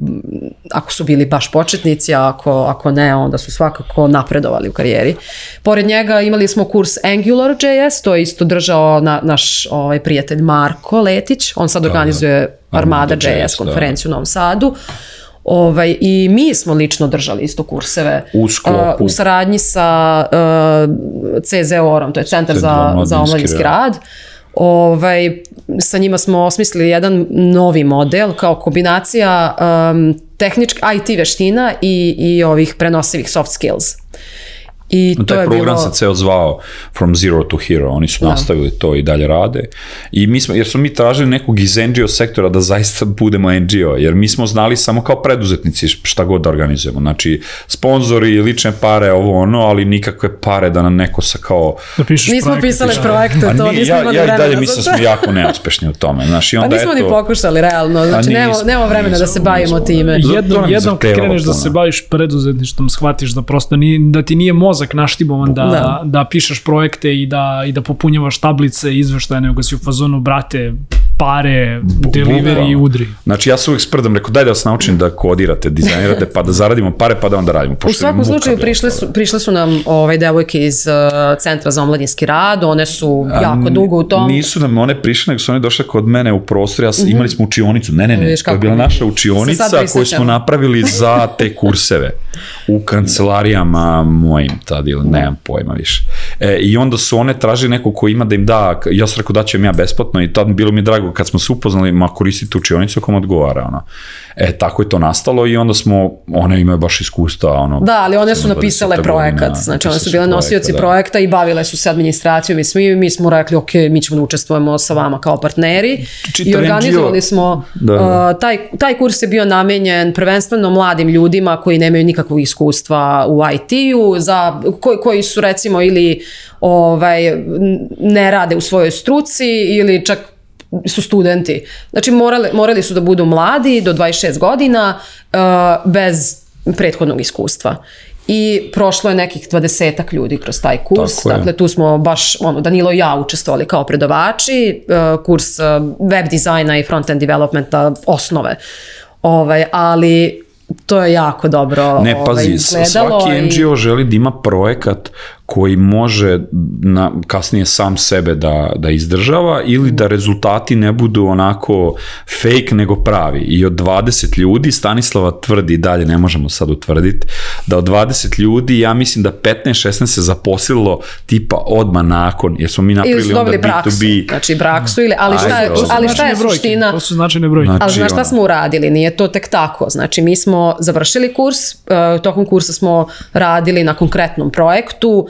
ako su bili baš početnici, a ako, ako ne, onda su svakako napredovali u karijeri. Pored njega imali smo kurs AngularJS, to je isto držao na, naš ovaj, prijatelj Marko Letić, on sad organizuje Armada.js Armada.js, konferenciju u Novom Sadu. Ovaj, I mi smo lično držali isto kurseve U sklopu- uh, u saradnji sa uh, CZOR-om, to je Centar za za omladinski rad. rad. Ovaj, sa njima smo osmislili jedan novi model kao kombinacija um, tehničk IT veština i, i ovih prenosivih soft skills. I to Taj je program bilo... se ceo zvao From Zero to Hero, oni su nastavili to i dalje rade. I mi smo, jer smo mi tražili nekog iz NGO sektora da zaista budemo NGO, jer mi smo znali samo kao preduzetnici šta god da organizujemo. Znači, sponzori, lične pare, ovo ono, ali nikakve pare da nam neko sa kao... Da pišeš Nismo projekte, pisali pišeš- projekte, A to nismo ja, imali ja i vremena dalje mislim da smo jako neuspešni u tome. Znači, Pa onda nismo eto, ni pokušali, realno. Znači, nismo, nema, nema vremena da se nismo, bavimo nismo. time. Jednom, jednom kad kreneš da se baviš preduzetništvom, shvatiš da prosto ni, da ti nije mozak naštibovan da, Da. da. pišeš projekte i da, i da popunjavaš tablice i izveštaje, nego si u fazonu, brate, pare, delivery i udri. Znači ja se uvijek sprdam, rekao daj da vas naučim da kodirate, dizajnirate, pa da zaradimo pare, pa da onda radimo. U pošto je svakom slučaju prišle su, prišle su nam ovaj, devojke iz uh, Centra za omladinski rad, one su jako dugo u tom. Nisu nam one prišle, nego su one došle kod mene u prostor, ja sam, imali smo učionicu, ne, ne, ne, Vidiš to je bila naša učionica koju smo napravili za te kurseve u kancelarijama mojim tad ili nemam pojma više. E, I onda su one tražili neko ko ima da im da, ja sam rekao da ću im ja besplatno i tad bilo mi je drago kad smo se upoznali, ma koristite učionicu ako vam odgovara. Ono. E, tako je to nastalo i onda smo, one imaju baš iskustva. Ono, Da, ali one su samo 20 napisale godina, projekat, znači one su bile projekat, nosioci da. projekta i bavile su se administracijom i svi, mi smo rekli ok, mi ćemo da učestvujemo sa vama kao partneri Čitav i organizovali NGO. smo, Da, da. uh, taj, taj kurs je bio namenjen prvenstveno mladim ljudima koji nemaju nikakvog iskustva u IT-u, za, koji, koji su recimo ili ovaj, ne rade u svojoj struci ili čak su studenti. Znači morali, morali su da budu mladi do 26 godina uh, bez prethodnog iskustva. I prošlo je nekih 20 ljudi kroz taj kurs. Tako je. dakle, tu smo baš, ono, Danilo i ja učestvovali kao predavači, uh, kurs uh, web dizajna i front-end developmenta, osnove. Ovaj, ali to je jako dobro Ne, ovaj, pazi, izgledalo. svaki i- NGO želi da ima projekat koji može na, kasnije sam sebe da, da izdržava ili da rezultati ne budu onako fake nego pravi. I od 20 ljudi, Stanislava tvrdi, dalje ne možemo sad utvrditi, da od 20 ljudi, ja mislim da 15-16 se zaposlilo tipa odma nakon, jer smo mi Ili napravili onda dobili praksu. B2B. Znači praksu, ili, ali šta, je, Ajde, ali šta je suština? To su značajne brojke. Znači, Ali znaš šta smo uradili? Nije to tek tako. Znači mi smo završili kurs, uh, tokom kursa smo radili na konkretnom projektu,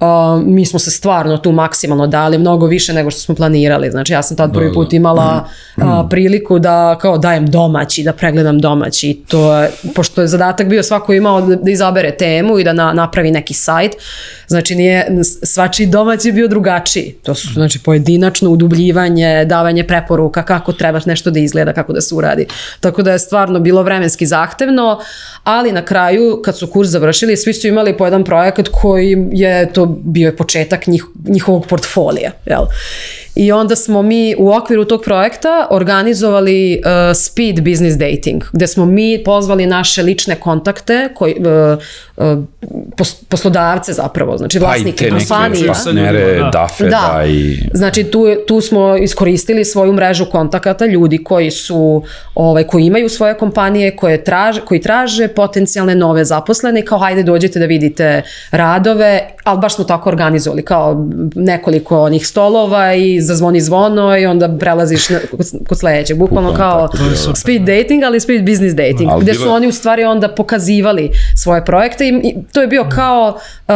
uh, mi smo se stvarno tu maksimalno dali, mnogo više nego što smo planirali. Znači ja sam tad prvi put imala uh, priliku da kao dajem domaći, da pregledam domaći. I To je, pošto je zadatak bio svako imao da, da izabere temu i da na, napravi neki sajt, znači nije, svačiji domaći je bio drugačiji. To su znači pojedinačno udubljivanje, davanje preporuka kako treba nešto da izgleda, kako da se uradi. Tako da je stvarno bilo vremenski zahtevno, ali na kraju kad su kurs završili, svi su imali po jedan projekat koji je to bio je početak njih, njihovog portfolija. Jel? I onda smo mi u okviru tog projekta organizovali uh, speed business dating, gde smo mi pozvali naše lične kontakte, koji, uh, uh, pos, poslodavce zapravo, znači Pa vlasnike kompanija. Da. Dafeda Da. i... Znači tu, tu smo iskoristili svoju mrežu kontakata ljudi koji su ovaj koji imaju svoje kompanije koje traže koji traže potencijalne nove zaposlene kao hajde dođite da vidite radove, ali baš smo tako organizovali kao nekoliko onih stolova i zazvoni zvono i onda prelaziš na, kod, kod sledećeg. Bukvalno kao speed dating, ali speed business dating, Ali gde su oni u stvari onda pokazivali svoje projekte i, i to je bio kao um,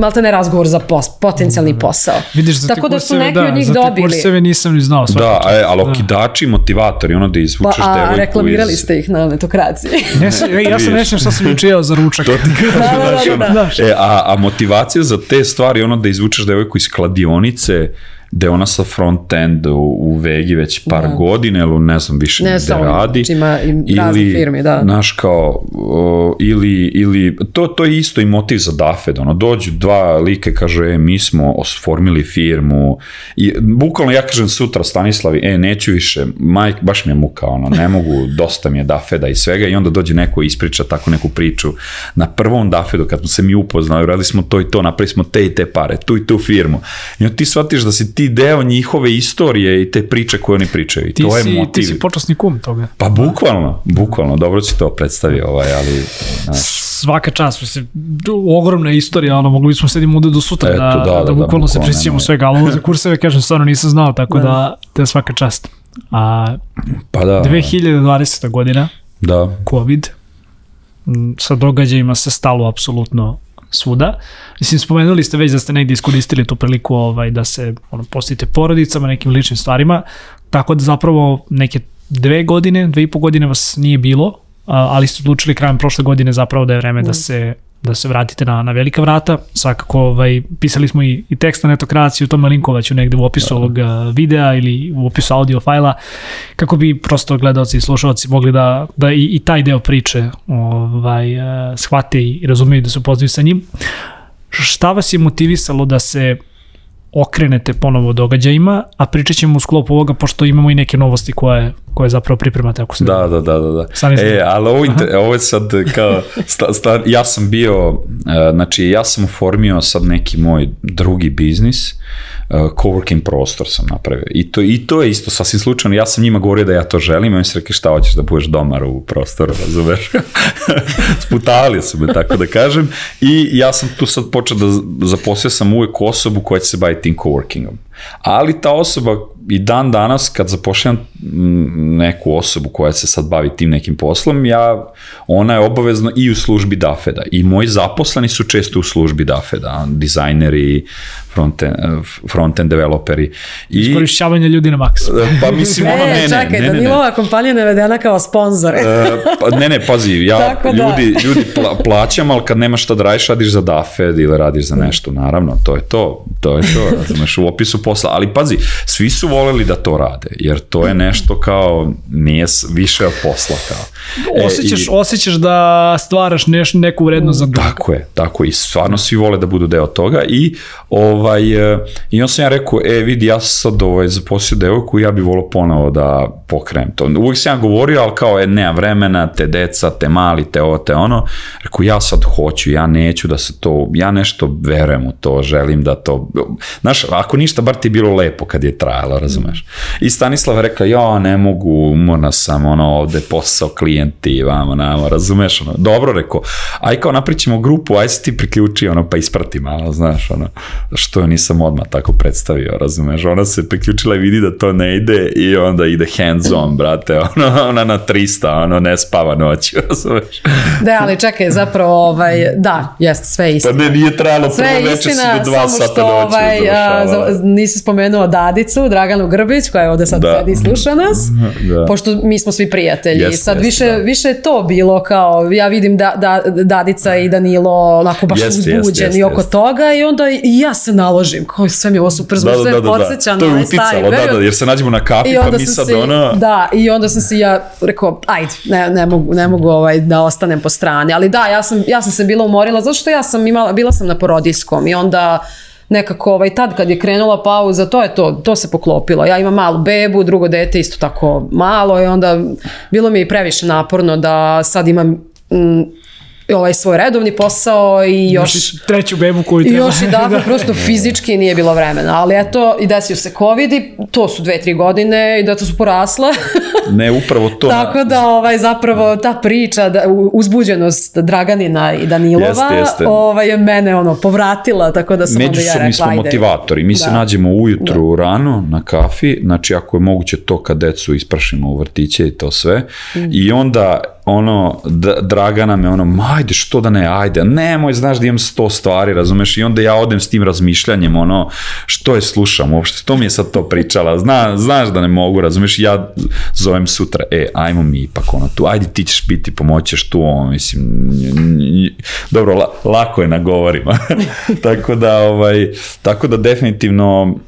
maltene razgovor za pos, potencijalni posao. Vidiš, za Tako da su neki od njih za te dobili. kurseve nisam ni znao. Da, čast. e, ali okidači, motivatori, ono da Pa, izvučeš a devojku reklamirali iz... ste ih na metokraciji. Ne, ja sam rečen šta sam juče jeo za ručak. To ti kažem, Da, da, da, znaš, da, da. E, a, a motivacija za te stvari, ono da izvučeš devojku iz kladionice, gde ona sa front-end u, u Vegi već par Da. godina, ili ne znam više Ne gde radi. znači ima i razne firme, da. Znaš kao, o, ili, ili to, to je isto i motiv za Dafed, ono, dođu dva like, kažu, e, mi smo osformili firmu, i bukvalno ja kažem sutra Stanislavi, e, neću više, majk, baš mi je muka, ono, ne mogu, dosta mi je Dafeda i svega, i onda dođe neko ispriča tako neku priču. Na prvom Dafedu, kad smo se mi upoznali, radili smo to i to, napravili smo te i te pare, tu i tu firmu. I onda ti shvatiš da si ti deo njihove istorije i te priče koje oni pričaju. I Ti, to je si, motiv. ti si počasni kum toga. Pa bukvalno, bukvalno, dobro si to predstavio, ovaj, ali... znaš, Svaka čast, mislim, ogromna istorija, ono, mogli bismo sedimo ovde do sutra Eto, da, da, da, da, da, bukvalno se bukvalno, prisjećamo svega, ali ovo za kurseve, kažem, stvarno nisam znao, tako da, te svaka čast. A Pa da, 2020. godina, da, COVID, sa događajima se stalo apsolutno svuda. Mislim, spomenuli ste već da ste negdje iskoristili tu priliku ovaj, da se ono, posjetite porodicama, nekim ličnim stvarima, tako da zapravo neke dve godine, dve i po godine vas nije bilo, ali ste odlučili krajem prošle godine zapravo da je vreme da se da se vratite na, na velika vrata. Svakako, ovaj, pisali smo i, i tekst na netokraciju, tome linkovaću negde u opisu ovog a, videa ili u opisu audio fajla, kako bi prosto gledalci i slušalci mogli da, da i, i taj deo priče ovaj, a, shvate i razumeju da se upoznaju sa njim. Šta vas je motivisalo da se okrenete ponovo događajima, a pričat ćemo u sklopu ovoga, pošto imamo i neke novosti koje, koje zapravo pripremate. Ako se da, da, da, da. da. E, ali ovo, ovo je sad kao, sta, sta, ja sam bio, uh, znači ja sam oformio sad neki moj drugi biznis, uh, coworking prostor sam napravio. I to, I to je isto sasvim slučajno, ja sam njima govorio da ja to želim, oni su rekli šta hoćeš da budeš domar u prostoru, razumeš? Sputavali su me, tako da kažem. I ja sam tu sad počeo da zaposlio sam uvek osobu koja će se baviti tim coworkingom. Ali ta osoba i dan danas kad zapošljam neku osobu koja se sad bavi tim nekim poslom, ja, ona je obavezno i u službi Dafeda. I moji zaposleni su često u službi Dafeda, dizajneri, frontend, frontend developeri. I, Iskorišćavanje ljudi na maks. Pa mislim, ono, ne, ne, čekaj, ne, ne, ne. ova kompanija navedena kao sponsor. E, pa, ne, ne, pazi, ja Tako ljudi, da. ljudi pla, plaćam, ali kad nemaš šta da radiš, radiš za Dafed ili radiš za nešto, naravno, to je to, to je to, razumeš, u opisu posla, ali pazi, svi su voleli da to rade, jer to je nešto kao, nije više od posla kao. E, osjećaš, i, osjećaš da stvaraš neš, neku vrednost za drugo. Tako je, tako i stvarno svi vole da budu deo toga i ovaj, e, i on sam ja rekao, e vidi, ja sam sad ovaj, zaposlio devojku i ja bih volao ponovo da pokrenem to. Uvijek sam ja govorio, ali kao, e, nema vremena, te deca, te mali, te ovo, te ono. Rekao, ja sad hoću, ja neću da se to, ja nešto verujem u to, želim da to, znaš, ako ništa, bar ti je bilo lepo kad je trajalo, razumeš? I Stanislava rekla, ja ne mogu, umorna sam, ono, ovde posao, klijenti, vamo, namo, razumeš, ono, dobro rekao, aj kao napričimo grupu, aj se ti priključi, ono, pa isprati malo, znaš, ono, što nisam odmah tako predstavio, razumeš, ona se priključila i vidi da to ne ide i onda ide hands on, brate, ono, ona na 300, ono, ne spava noći, razumeš. Da, ali čekaj, zapravo, ovaj, da, jest, sve istina. Pa ne, nije trajalo prvo večer si do dva sata noći. Ovaj, a, nisi spomenuo Dadicu, Draganu Grbić, koja je ovde sad da. sedi i sluša nas, da. pošto mi smo svi prijatelji. Yes, sad yes, više, da. više je to bilo kao, ja vidim da, da Dadica i Danilo onako baš yes, uzbuđeni yes, yes, oko yes. toga i onda i ja se naložim, kao sve mi je ovo super, zbog da, sve da, da, da, podsjeća da. To je uticalo, da, da, jer se nađemo na kafi, pa mi sad si, ono... Da, i onda sam se ja rekao, ajde, ne, ne mogu, ne mogu ovaj, da ostanem po strani, ali da, ja sam, ja sam se bila umorila, zato što ja sam imala, bila sam na porodijskom i onda nekako ovaj, tad kad je krenula pauza, to je to, to se poklopilo. Ja imam malu bebu, drugo dete isto tako malo i onda bilo mi je previše naporno da sad imam mm, ovaj svoj redovni posao i još... Znači, treću bebu koju treba. I još i da, da, prosto fizički nije bilo vremena, ali eto, i desio se COVID i to su dve, tri godine i da to su porasle. ne, upravo to. Tako da, ovaj, zapravo, ta priča, da, uzbuđenost Draganina i Danilova, jeste, jeste. Ovaj, je mene ono, povratila, tako da sam Međusobni onda ja rekla, smo ajde. motivatori. Mi da. se nađemo ujutru da. rano na kafi, znači ako je moguće to kad decu isprašimo u vrtiće i to sve, mm. i onda ono, Dragana me ono, ajde, što da ne, ajde, nemoj, znaš da imam sto stvari, razumeš, i onda ja odem s tim razmišljanjem, ono, što je slušam uopšte, to mi je sad to pričala, Zna, znaš da ne mogu, razumeš, ja zovem sutra, e, ajmo mi ipak, ono, tu, ajde, ti ćeš biti, pomoćeš tu, ono, mislim, dobro, la, lako je na govorima, tako da, ovaj, tako da definitivno,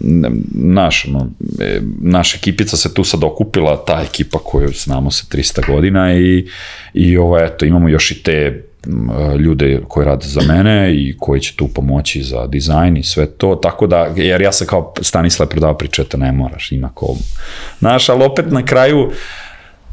naš, ono, e, naša ekipica se tu sad okupila, ta ekipa koju znamo se 300 godina i i ovo, eto, imamo još i te ljude koji rade za mene i koji će tu pomoći za dizajn i sve to, tako da, jer ja se kao Stanislav predava pričeta, ne moraš, ima ko, znaš, ali opet na kraju,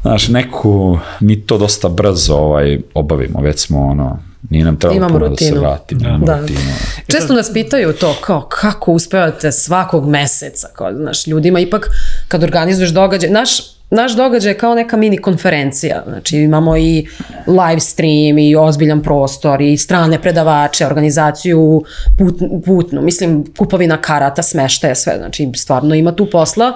znaš, neku, mi to dosta brzo ovaj, obavimo, već smo ono, nije nam trebalo imamo puno rutinu. da se vratimo. Da. da. Rutinu. Često nas pitaju to, kao, kako uspevate svakog meseca, kao, znaš, ljudima ipak, kad organizuješ događaj, naš, naš događaj je kao neka mini konferencija. Znači imamo i live stream i ozbiljan prostor i strane predavače, organizaciju put, putnu, mislim kupovina karata, smeštaje, sve. Znači stvarno ima tu posla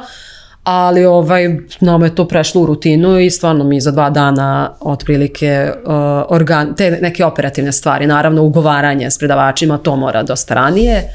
ali ovaj, nama je to prešlo u rutinu i stvarno mi za dva dana otprilike uh, organ, te neke operativne stvari, naravno ugovaranje s predavačima, to mora dosta ranije,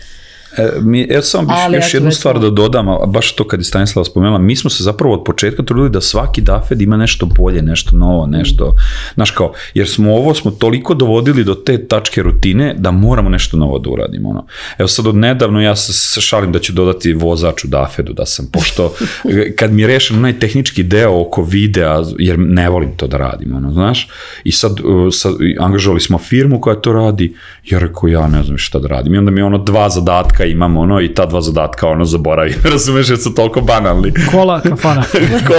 E, mi, ja samo bih još jednu stvar da dodam, a baš to kad je Stanislava spomenula, mi smo se zapravo od početka trudili da svaki Dafed ima nešto bolje, nešto novo, nešto, znaš kao, jer smo ovo smo toliko dovodili do te tačke rutine da moramo nešto novo da uradimo. Ono. Evo sad od nedavno ja se šalim da ću dodati vozač u Dafedu, da sam, pošto kad mi je rešen onaj tehnički deo oko videa, jer ne volim to da radim, ono, znaš, i sad, uh, sad angažovali smo firmu koja to radi, ja rekao ja ne znam šta da radim, i onda mi ono dva zadatka imam, ono, i ta dva zadatka, ono, zaboravim, razumeš, jer su toliko banalni. Kola, kafana.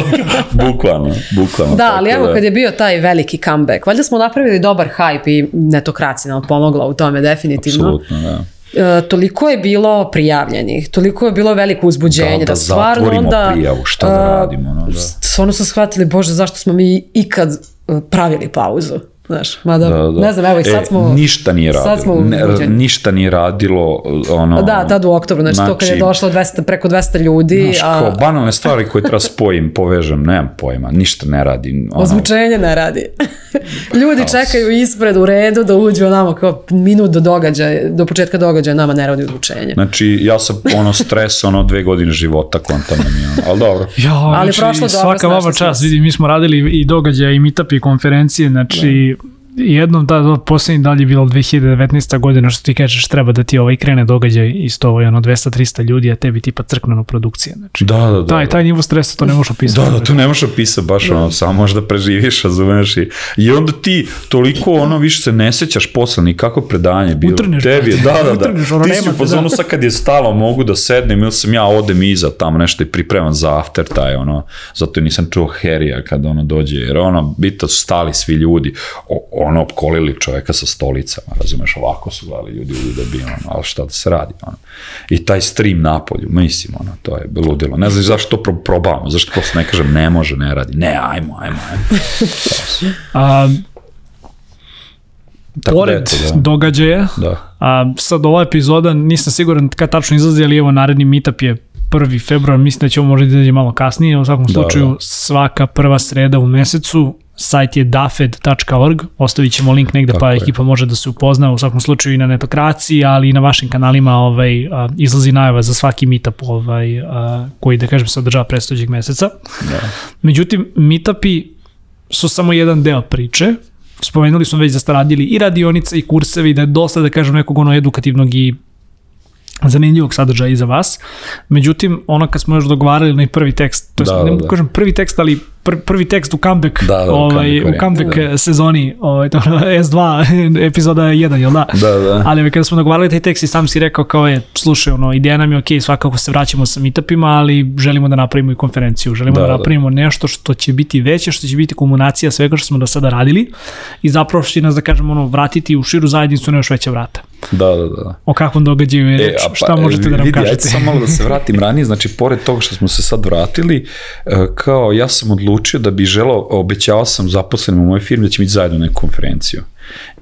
bukvalno, bukvalno. Da, ali evo kad je bio taj veliki comeback, valjda smo napravili dobar hype i netokracija nam pomogla u tome definitivno. Apsolutno, da. E, toliko je bilo prijavljenih, toliko je bilo veliko uzbuđenje Da, da, da stvarno zatvorimo onda... prijavu, šta da e, radimo, ono, da. Stvarno smo shvatili, bože, zašto smo mi ikad e, pravili pauzu. Znaš, mada, Da, da. ne znam, evo i sad E, smo... ništa nije radilo. Sad smo ne, ništa nije radilo, ono... Da, tad u oktobru, znači, to kad je došlo 200, preko 200 ljudi, Znaš, a kao banalne stvari koje treba spojim, povežem, nemam pojma, ništa ne radim. Ono, ozvučenje ne radi. ljudi čekaju ispred u redu da uđu onamo kao minut do događaja, do početka događaja nama ne radi ozvučenje. Znači, ja sam ono stres, ono dve godine života kontano mi, ono, ali dobro. Ja, Ali znači, prošlo dobro, svaka vama se. vidi, mi smo radili i događaje i meetup i konferencije, znači jednom da, da poslednji dalje je bilo 2019. godina što ti kažeš treba da ti ovaj krene događaj isto ovaj ono 200-300 ljudi, a tebi tipa crkneno produkcija. Znači, Da, da, da. taj, taj nivo stresa to ne možeš opisati. Da, da, tu ne možeš opisati baš ono, samo možeš da preživiš, razumeš i, i onda ti toliko ono više se ne sećaš posle ni kako predanje bilo. Utrneš, Tebi, da, da, da. utrneš, ono, ti si u fazonu da. sad kad je stalo mogu da sednem ili sam ja odem iza tamo nešto i pripremam za after taj ono, zato nisam čuo Herija kad ono dođe, jer ono, bito su stali svi ljudi, o, ono, opkolili čoveka sa stolicama, razumeš, ovako su gledali ljudi u da bi ono, ali šta da se radi, ono. I taj stream napolju, mislim, ono, to je ludilo. Ne znam zašto to pro, probavamo, zašto prosto ne kažem ne može, ne radi. Ne, ajmo, ajmo, ajmo. A, Tako da, pored eto, da. događaja, da. a, sad ova epizoda, nisam siguran kad tačno izlazi, ali evo naredni meetup je 1. februar, mislim da će ovo možda da izađe malo kasnije, u svakom Da, slučaju da. svaka prva sreda u mesecu, sajt je dafed.org, ostavit ćemo link negde Tako pa je. ekipa može da se upozna, u svakom slučaju i na netokraciji, ali i na vašim kanalima ovaj, izlazi najava za svaki meetup ovaj, koji, da kažem, se održava predstojećeg meseca. Da. Međutim, meetupi su samo jedan deo priče. Spomenuli smo već da ste radili i radionice i kursevi, da je dosta, da kažem, nekog ono edukativnog i zanimljivog sadržaja i za vas. Međutim, ono kad smo još dogovarali na prvi tekst, to Da, da, da, ne da. kažem prvi tekst, ali pr, prvi tekst u comeback, Da, da, u ovaj, comeback u comeback sezoni, ovaj, to, S2, epizoda 1, jel da? Da, da. Ali kada smo dogovarali taj tekst i sam si rekao kao je, slušaj, ono, ideja nam je ok, svakako se vraćamo sa meetupima, ali želimo da napravimo i konferenciju, želimo da, Da, da da. napravimo nešto što će biti veće, što će biti komunacija svega što smo do sada radili i zapravo što će nas, da kažemo, ono, vratiti u širu zajednicu na još veća vrata. Da, da, da. O kakvom događaju je reč, a pa, šta možete da nam vidi, Ajde kažete? samo malo da se vratim ranije, znači pored toga što smo se sad vratili, e, kao ja sam odlučio da bi želao, obećao sam zaposlenim u mojoj firmi da ćemo ići zajedno na neku konferenciju.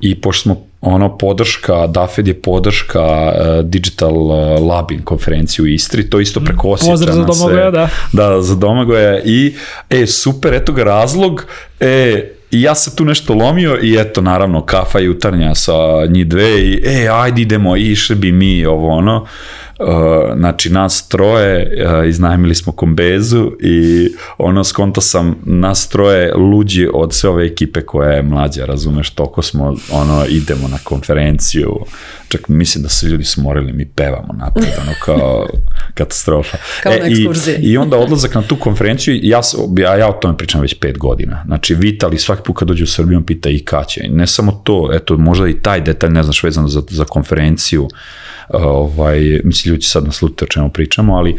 I pošto smo ono podrška, DAFED je podrška uh, Digital e, Labin konferenciju u Istri, to isto preko Osjeća. Pozdrav za Domagoja, da. Da, za Domagoja. I, e, super, eto ga razlog, e, I ja sam tu nešto lomio i eto, naravno, kafa jutarnja sa njih dve i e, ajde idemo, išli bi mi ovo ono. Uh, znači nas troje uh, iznajmili smo kombezu i ono skonto sam nas troje luđi od sve ove ekipe koja je mlađa razumeš toliko smo ono idemo na konferenciju čak mislim da se ljudi smorili mi pevamo napred ono kao katastrofa Kao na i, ekskurziji. i onda odlazak na tu konferenciju, ja, ja, ja o tome pričam već pet godina. Znači, Vitali svaki put kad dođe u Srbiju, on pita i kad će. I ne samo to, eto, možda i taj detalj, ne znaš, vezano za, za konferenciju, uh, ovaj, mislim, ljudi će sad naslutiti o čemu pričamo, ali uh,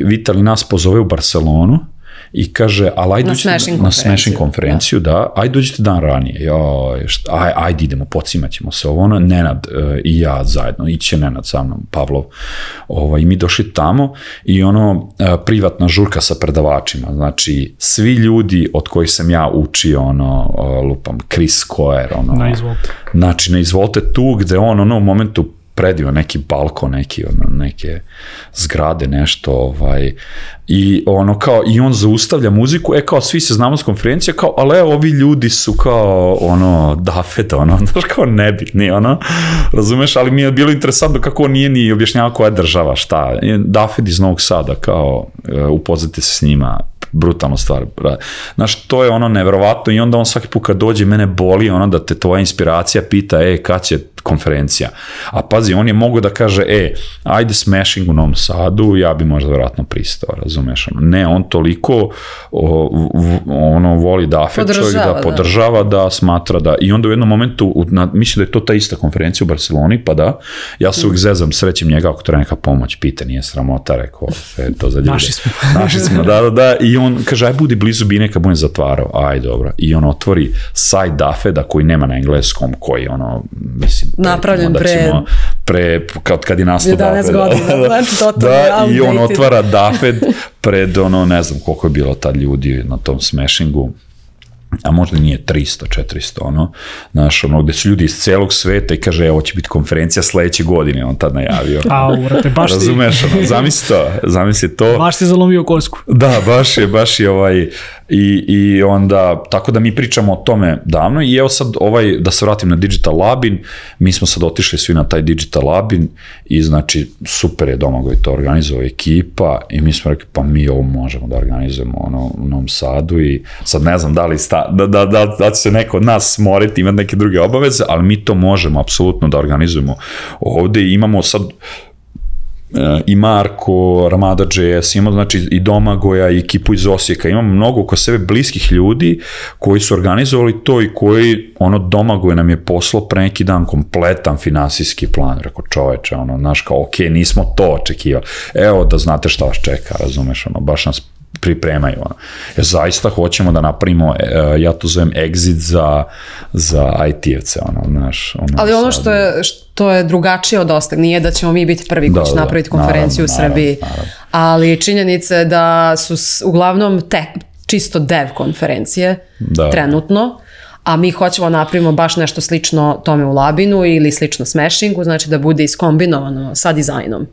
Vitali nas pozove u Barcelonu, i kaže, ali ajde Na Smashing na konferenciju, Smashing konferenciju, da, ajde dođite dan ranije, joj, šta, aj, ajde idemo, pocimat ćemo se ovo, ono, Nenad e, i ja zajedno, iće Nenad sa mnom, Pavlov, ovaj, i mi došli tamo i ono, e, privatna žurka sa predavačima, znači, svi ljudi od kojih sam ja učio, ono, e, lupam, Chris Coer, ono, Na izvolite. Znači, ne izvolite tu gde on ono u momentu predio neki balkon, neki, ono, neke zgrade, nešto, ovaj, i ono kao, i on zaustavlja muziku, e kao, svi se znamo s konferencije, kao, ali evo, ovi ljudi su kao, ono, dafet, ono, znaš, kao nebitni, ono, razumeš, ali mi je bilo interesantno kako on nije ni objašnjavao koja je država, šta, dafet iz Novog Sada, kao, e, upoznate se s njima, brutalnu stvar. Znaš, to je ono nevjerovatno i onda on svaki put kad dođe, mene boli ono da te tvoja inspiracija pita, e, kad će konferencija. A pazi, on je mogo da kaže, e, ajde smashing u Novom Sadu, ja bi možda vjerojatno pristao, razumeš? Ono. Ne, on toliko o, v, ono voli da čovjek da podržava, da. da smatra da, i onda u jednom momentu, na, mislim da je to ta ista konferencija u Barceloni, pa da, ja se uvijek zezam, srećem njega ako treba neka pomoć, pita, nije sramota, rekao, sve to za ljude. Naši smo. Naši smo, da, da, da, i on kaže, aj budi blizu bi neka budem zatvarao, aj dobro, i on otvori sajt Dafeda koji nema na engleskom, koji ono, mislim, napravljen pre... Pre kad, kad je nastao 11 Dafed. godina, znači totalno da, i on otvara Dafed pred ono, ne znam koliko je bilo tad ljudi na tom smashingu, a možda nije 300, 400, ono, znaš, ono, gde su ljudi iz celog sveta i kaže, evo će biti konferencija sledeće godine, on tad najavio. A, urate, baš ti... Razumeš, ono, zamisli to, zamisli to. Baš ti zalomio kosku. Da, baš je, baš je ovaj, I, I onda, tako da mi pričamo o tome davno i evo sad ovaj, da se vratim na Digital Labin, mi smo sad otišli svi na taj Digital Labin i znači super je Domagoj to organizovao ekipa i mi smo rekli pa mi ovo možemo da organizujemo ono, u Novom Sadu i sad ne znam da li sta, da, da, da, da će se neko od nas smoriti, imati neke druge obaveze, ali mi to možemo apsolutno da organizujemo. Ovde imamo sad i Marko, Ramada JS, imamo znači i Domagoja i ekipu iz Osijeka, imamo mnogo oko sebe bliskih ljudi koji su organizovali to i koji ono Domagoje nam je poslao pre neki dan kompletan finansijski plan, rekao čoveče, ono, znaš kao, ok, nismo to očekivali, evo da znate šta vas čeka, razumeš, ono, baš nas pripremaju. Ono. Jer zaista hoćemo da napravimo, e, ja to zovem exit za, za IT-evce. Ono, znaš, ono Ali ono što je, što je drugačije od ostalih, nije da ćemo mi biti prvi koji da, će da, napraviti konferenciju naravno, u Srbiji, naravno, naravno. ali činjenica je da su uglavnom te, čisto dev konferencije da. trenutno, a mi hoćemo da napravimo baš nešto slično tome u Labinu ili slično Smashingu, znači da bude iskombinovano sa dizajnom.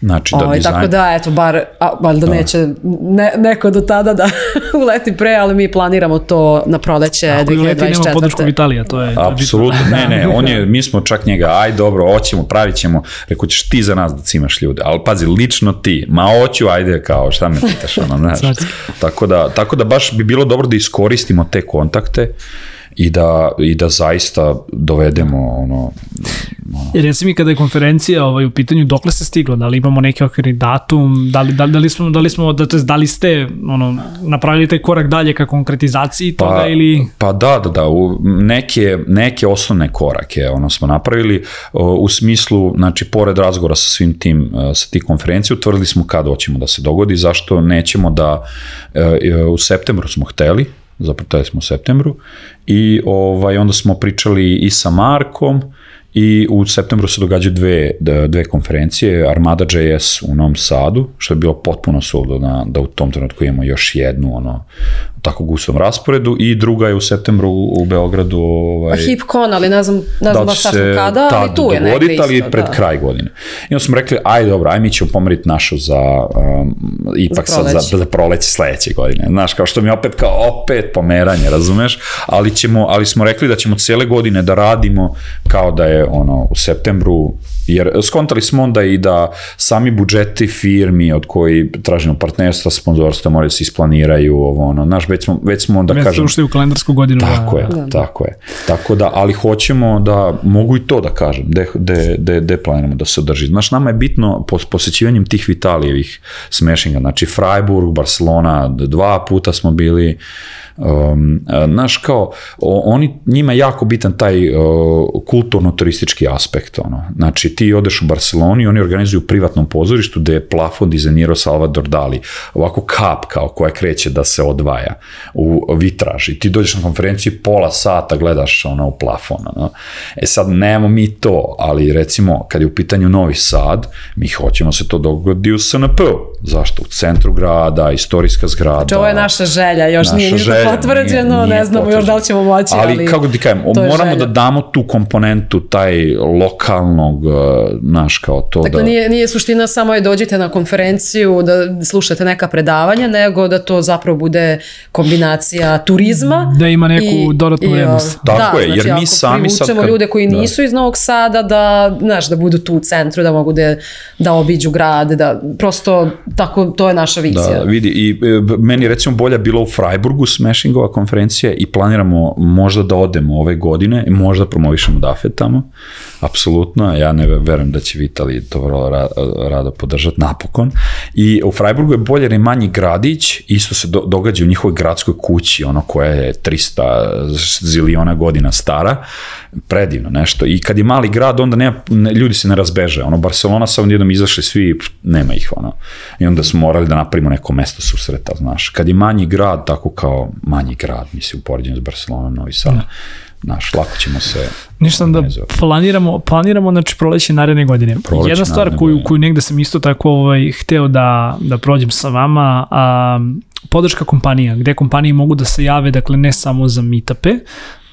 Znači da Oj, ovaj, dizajn... Tako da, eto, bar, a, valjda da. neće ne, neko do tada da uleti pre, ali mi planiramo to na proleće 2024. Ako uleti nema podršku Italija, to je... Apsolutno, ne, ne, on je, mi smo čak njega, aj dobro, hoćemo, pravit ćemo, rekao ćeš ti za nas da cimaš ljude, ali pazi, lično ti, ma hoću, ajde, kao, šta me pitaš, ono, znaš. tako, da, tako da baš bi bilo dobro da iskoristimo te kontakte, i da, i da zaista dovedemo ono, ono. Jer reci mi kada je konferencija ovaj, u pitanju dokle se stiglo, da li imamo neki okvirni datum, da li, da, li, da li smo, da li smo, da, da li ste ono, napravili taj korak dalje ka konkretizaciji toga pa, ili... Pa da, da, da, u neke, neke osnovne korake ono smo napravili u smislu, znači pored razgovora sa svim tim, sa tih konferencija, utvrdili smo kada hoćemo da se dogodi, zašto nećemo da e, e, u septembru smo hteli, zapravo smo u septembru, i ovaj, onda smo pričali i sa Markom, i u septembru se događaju dve, dve konferencije, Armada JS u Novom Sadu, što je bilo potpuno suludo da, da u tom trenutku imamo još jednu ono, tako gustom rasporedu i druga je u septembru u Beogradu. Ovaj, HipCon, ali ne znam, ne znam da baš tačno kada, ali tu je neka isto. ali pred da. kraj godine. I onda smo rekli, aj dobro, aj mi ćemo pomeriti našu za, um, ipak za, sad za, za proleće sledeće godine. Znaš, kao što mi opet kao opet pomeranje, razumeš? Ali, ćemo, ali smo rekli da ćemo cele godine da radimo kao da je ono u septembru Jer skontali smo onda i da sami budžeti firmi od koji tražimo partnerstva, sponzorstva moraju da se isplaniraju, ovo ono, znaš, već smo, već smo onda već kažem... Već u kalendarsku godinu. Tako da, je, da. tako je. Tako da, ali hoćemo da, mogu i to da kažem, de, de, de, de planiramo da se održi. Znaš, nama je bitno po, posjećivanjem tih Vitalijevih smashinga, znači Freiburg, Barcelona, dva puta smo bili, Um, znaš, kao, oni, njima jako bitan taj uh, kulturno-turistički aspekt, ono. Znači, ti odeš u Barceloni, oni organizuju privatnom pozorištu gde je plafon dizajnirao Salvador Dali, ovako kap kao koja kreće da se odvaja u vitraž i ti dođeš na konferenciju pola sata gledaš ono u plafon, ono. E sad, nemamo mi to, ali recimo, kad je u pitanju Novi Sad, mi hoćemo se to dogodi u SNP, zašto? U centru grada, istorijska zgrada. Znači, ovo je naša želja, još naša nije želja, potvrđeno, nije, nije ne znamo potvrđeno. još da li ćemo moći, ali, ali kako ti kajem, moramo da damo tu komponentu, taj lokalnog, uh, naš kao to dakle, da... nije, nije suština samo je dođite na konferenciju da slušate neka predavanja, nego da to zapravo bude kombinacija turizma. Da ima neku i, dodatnu vrednost. Tako da, je, jer znači, mi sami sad... Kad, ljude koji da. nisu iz Novog Sada da, znaš, da budu tu u centru, da mogu da, da obiđu grad, da prosto tako, to je naša vizija. Da, vidi, i e, meni je recimo bolja bila u Freiburgu Smashingova konferencija i planiramo možda da odemo ove godine možda promovišemo Dafet tamo, apsolutno, ja ne verujem da će Vitali to vrlo ra, rado podržati napokon. I u Freiburgu je bolje jer je manji gradić, isto se do, događa u njihovoj gradskoj kući, ono koja je 300 ziliona godina stara, predivno nešto. I kad je mali grad, onda nema, ne, ljudi se ne razbeže. Ono, Barcelona sa jednom izašli svi, nema ih, ono. I onda smo morali da napravimo neko mesto susreta, znaš. Kad je manji grad, tako kao manji grad, mislim, u poređenju s Barcelonom, Novi Sad, znaš, lako ćemo se... Ništa da planiramo, planiramo znači proleće naredne godine. Proleće Jedna stvar koju, godine. koju negde sam isto tako ovaj, hteo da, da prođem sa vama, a, podrška kompanija, gde kompanije mogu da se jave, dakle ne samo za meetupe,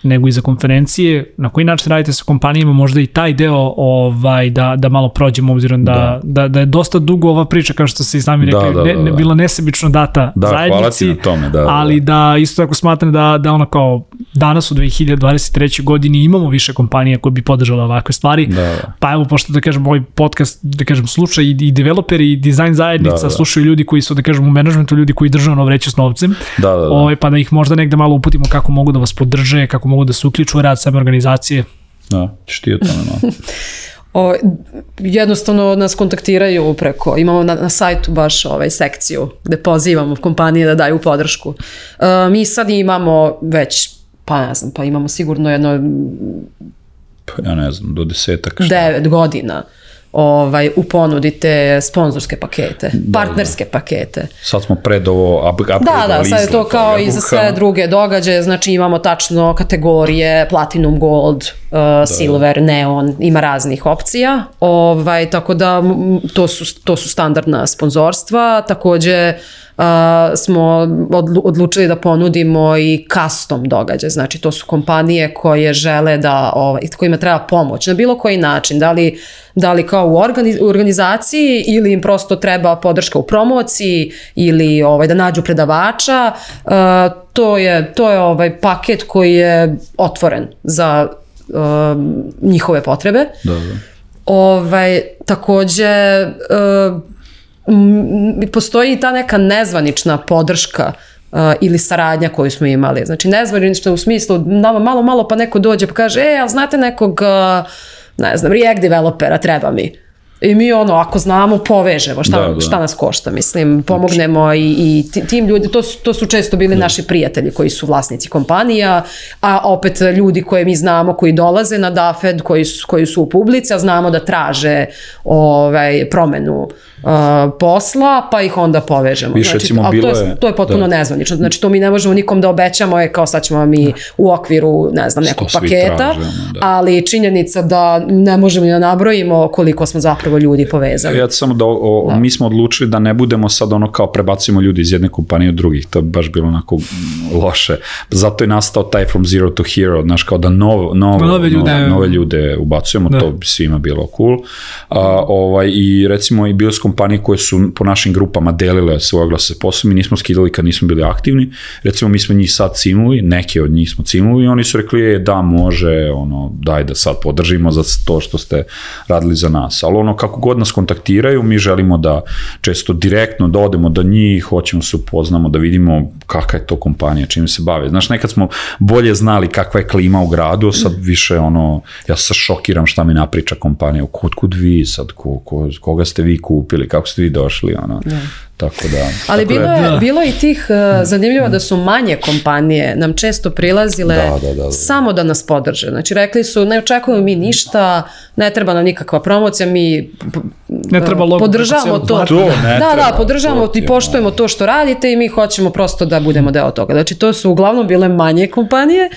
nego i za konferencije, na koji način radite sa kompanijama, možda i taj deo ovaj, da, da malo prođemo, obzirom da, da. Da, da je dosta dugo ova priča, kao što ste i sami Da, rekli, da, ne, da, ne, da. bila nesebično data Da, zajednici, tome, da, da, ali da isto tako smatram da, da ono kao danas u 2023. godini imamo više kompanija koje bi podržale ovakve stvari, Da, da. pa evo, pošto da kažem, ovaj podcast, da kažem, sluša i, i developeri i dizajn zajednica, Da, da. slušaju ljudi koji su, da kažem, u menadžmentu, ljudi koji drže ono vreću s novcem, Da, da, da. Ovaj, pa da ih možda negde malo uputimo kako mogu da vas podrže, kako mogu da se uključu u rad same organizacije. Da, ćeš ti o tome malo. O, jednostavno nas kontaktiraju preko, imamo na, na sajtu baš ovaj sekciju gde pozivamo kompanije da daju podršku. E, mi sad imamo već, pa ne znam, pa imamo sigurno jedno Pa ja ne znam, do desetak šta. devet godina ovaj, u ponudi te sponzorske pakete, partnerske pakete. Sad smo pred ovo up, Da, da, sad je to kao i za sve druge događaje, znači imamo tačno kategorije Platinum, Gold, uh, Silver, Neon, ima raznih opcija, ovaj, tako da to su, to su standardna sponzorstva, takođe uh, smo odlu- odlučili da ponudimo i custom događaj, znači to su kompanije koje žele da, ovaj, kojima treba pomoć na bilo koji način, da li, da li kao u organizaciji ili im prosto treba podrška u promociji ili ovaj, da nađu predavača, uh, to je, to je ovaj paket koji je otvoren za um, njihove potrebe. Da, da. Ovaj, takođe, uh, m, postoji i ta neka nezvanična podrška uh, ili saradnja koju smo imali. Znači, nezvanična u smislu, nama malo, malo pa neko dođe pa kaže, e, ali znate nekog, uh, ne znam, React developera, treba mi. I mi ono, ako znamo, povežemo šta, Da, da. šta nas košta, mislim, pomognemo i, i ti- tim ljudi, to su, to su često bili naši prijatelji koji su vlasnici kompanija, a opet ljudi koje mi znamo koji dolaze na DAFED, koji su, koji su u publici, a znamo da traže ovaj, promenu uh, posla, pa ih onda povežemo. Više, znači, recimo, ali to, bilo je, je- to je potpuno da. nezvanično. Znači, to mi ne možemo nikom da obećamo, je kao sad ćemo mi u okviru, ne znam, nekog paketa, traže, ono, da. ali činjenica da ne možemo ni da nabrojimo koliko smo zapravo ljudi povezali. Ja samo da, o, o, mi smo odlučili da ne budemo sad ono kao prebacimo ljudi iz jedne kompanije u drugih, to je baš bilo onako loše. Zato je nastao taj from zero to hero, znaš kao da nov, nov, Nove ljude. nove, nove ljude ubacujemo, Da. to bi svima bilo cool. A, ovaj, I recimo i bile su kompanije koje su po našim grupama delile svoje oglase posao, mi nismo skidali kad nismo bili aktivni, recimo mi smo njih sad cimuli, neke od njih smo cimuli i oni su rekli, e, da, može, ono, daj da sad podržimo za to što ste radili za nas. Ali ono, kako god nas kontaktiraju, mi želimo da često direktno da odemo do njih, hoćemo se upoznamo, da vidimo kakva je to kompanija, čime se bave. Znaš, nekad smo bolje znali kakva je klima u gradu, sad više ono, ja se šokiram šta mi napriča kompanija, kud kud vi sad, ko, ko, koga ste vi kupili, kako ste vi došli, ono. Tako da... Ali tako bilo da, je, bilo je i tih, uh, zanimljivo da su manje kompanije nam često prilazile Da, da, da, da. samo da nas podrže. Znači rekli su ne očekujemo mi ništa, ne treba nam nikakva promocija, mi Ne treba logo podržavamo to. To ne da, treba, da, podržavamo to ti i je, poštujemo to što radite i mi hoćemo prosto da budemo deo toga. Znači to su uglavnom bile manje kompanije,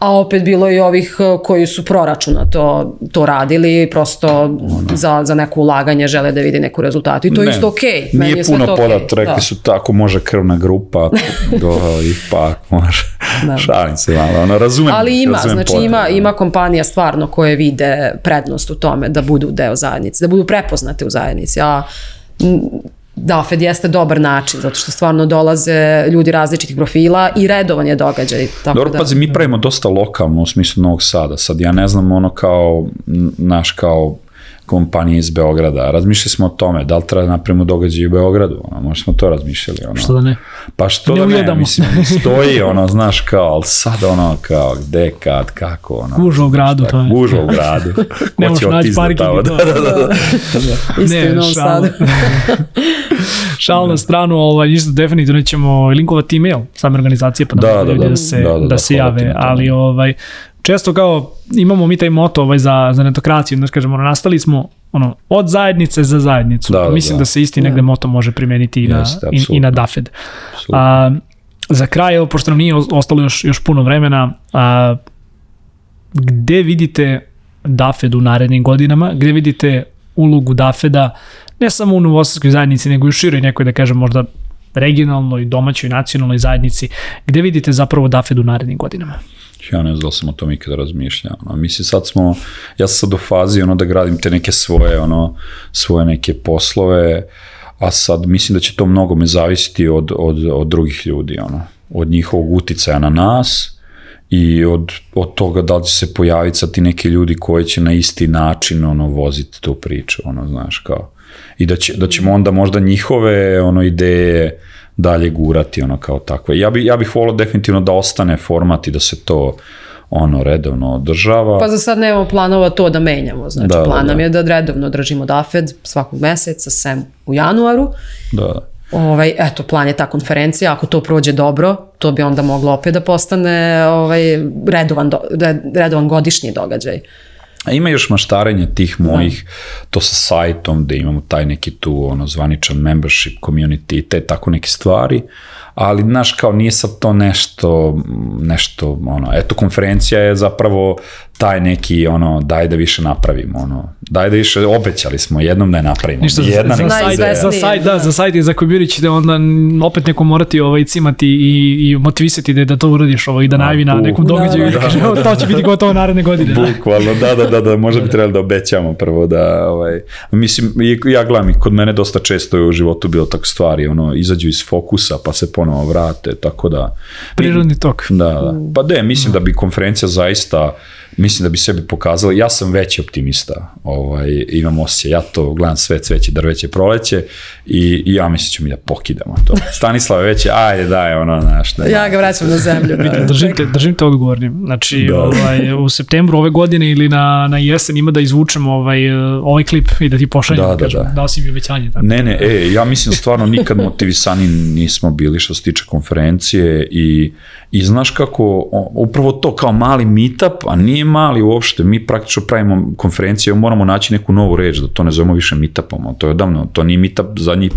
a opet bilo je i ovih uh, koji su proračuna to, to radili, prosto za, za neko ulaganje žele da vidi neku rezultatu. I to je Ne, isto okej. Meni Nije puno okej. podat, rekli Da. su tako može krvna grupa, do, ipak može. Da. Šalim se malo, ono, razumem. Ali ima, razumem znači potrebe. ima, ima kompanija stvarno koje vide prednost u tome da budu deo zajednice, da budu prepoznate u zajednici. A da, Fed jeste dobar način, zato što stvarno dolaze ljudi različitih profila i redovan je događaj. Tako Dobro, da, pazi, mi pravimo dosta lokalno u smislu Novog Sada. Sad ja ne znam ono kao, naš kao kompanije iz Beograda. Razmišljali smo o tome, da li treba da napravimo događaj u Beogradu, ono, možda smo to razmišljali. Ono. Što da ne? Pa što Ne da ne, ujedamo. mislim, stoji, ono, znaš, kao, ali sad ono, kao, gde, kad, kako, ono. Gužva u gradu, to je. Gužva u gradu. Ne možeš naći parking to. Da, da, da. da. Isto je u Novom šal- Sadu. šal na stranu, ovaj, isto definitivno ćemo linkovati email same organizacije, pa da, Da, da, da. da, se, Da, da, da, da, se jave, ali ovaj, često kao imamo mi taj moto ovaj, za, za netokraciju, znaš kažemo, ono, nastali smo ono, od zajednice za zajednicu. Da, da, Mislim da, da. se isti negde moto može primeniti i na, Jeste, i, i na. DAFED. A, za kraj, evo, pošto nam nije os- ostalo još, još puno vremena, a, gde vidite DAFED u narednim godinama, gde vidite ulogu DAFED-a, ne samo u novosadskoj zajednici, nego i u široj nekoj, da kažem, možda regionalnoj, domaćoj, nacionalnoj zajednici, gde vidite zapravo DAFED u narednim godinama? Ja ne znam da sam o tom ikada razmišljao. Ono. Mislim, sad smo, ja sam sad u fazi ono, da gradim te neke svoje, ono, svoje neke poslove, a sad mislim da će to mnogo me zavisiti od, od, od drugih ljudi, ono, od njihovog uticaja na nas i od, od toga da li će se pojaviti sad ti neki ljudi koji će na isti način ono, voziti tu priču, ono, znaš, kao. I da, će, da ćemo onda možda njihove ono, ideje dalje gurati, ono, kao takve. Ja, bi, ja bih volao definitivno da ostane format i da se to ono redovno održava. Pa za sad nemamo planova to da menjamo. Znači, Da, da, plan nam da. je da redovno držimo DAFED svakog meseca, sem u januaru. da, da. Ovaj, eto, plan je ta konferencija, ako to prođe dobro, to bi onda moglo opet da postane ovaj, redovan, do, red- redovan godišnji događaj. A ima još maštarenje tih mojih, to sa sajtom, da imamo taj neki tu ono, zvaničan membership community i te tako neke stvari, ali znaš kao nije sad to nešto, nešto ono, eto konferencija je zapravo taj neki ono, daj da više napravimo, ono, daj da više, obećali smo jednom da je napravimo. Ništa, za, Jedna za, neka sajt, ideja. za sajt, da, za sajt i za community ćete onda n- opet neko morati ovaj, cimati i, i motivisati da, da to uradiš ovaj, da najavi na nekom Da, događaju i da, da, kaže, evo, to će biti gotovo naredne godine. Da. Bukvalno, da, da, da, da, možda bi trebali da obećamo prvo da, ovaj, mislim, ja gledam kod mene dosta često je u životu bilo tako stvari, ono, izađu iz fokusa pa se ponovo vrate, tako da... Prirodni tok. Da, da. Pa de, mislim da bi konferencija zaista, mislim da bi sebi pokazala, ja sam veći optimista, ovaj, imam osjećaj, ja to gledam sve cveće, drveće, proleće i, i ja mislim da ćemo mi da pokidamo to. Stanislav je već, ajde daj, ono, znaš, da, Ja ga vraćam na zemlju. Da. Držim te, držim te odgovornim. Znači, Da. ovaj, u septembru ove godine ili na, na jesen ima da izvučemo ovaj, eh, ovaj klip i da ti pošaljem. Da, da, kažem, da. Dao si mi obećanje. Tako. Ne, ne, e, ja mislim stvarno nikad motivisani nismo bili što se tiče konferencije i, i znaš kako, upravo to kao mali meetup, a nije mali uopšte, mi praktično pravimo konferencije, moramo naći neku novu reč, da to ne zovemo više meetupom, to je odavno, to nije meetup zadnjih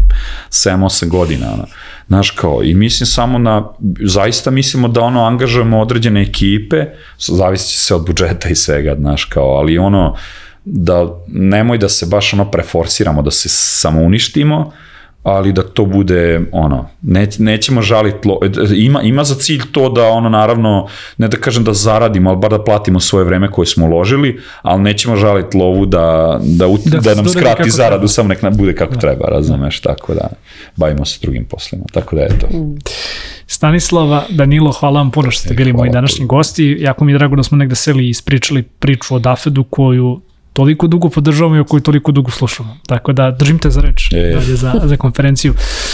7-8 godina, ono. Znaš kao, i mislim samo na, zaista mislimo da ono, angažujemo određene ekipe, zavisi se od budžeta i svega, znaš kao, ali ono, da nemoj da se baš ono preforsiramo, da se samo uništimo, ali da to bude ono, ne, nećemo žaliti, lo, ima, ima za cilj to da ono naravno, ne da kažem da zaradimo, ali bar da platimo svoje vreme koje smo uložili, ali nećemo žaliti lovu da, da, ut, Da da, nam skrati zaradu, treba. samo nek nam bude kako treba, razumeš, tako da bavimo se drugim poslima, tako da eto. Stanislava, Danilo, hvala vam puno što ste E, bili moji hvala današnji gosti. Jako mi je drago da smo negde seli i ispričali priču o Dafedu koju toliko dugo podržavamo i o kojoj toliko dugo slušamo. Tako da držim te za reč E. dalje za, za konferenciju.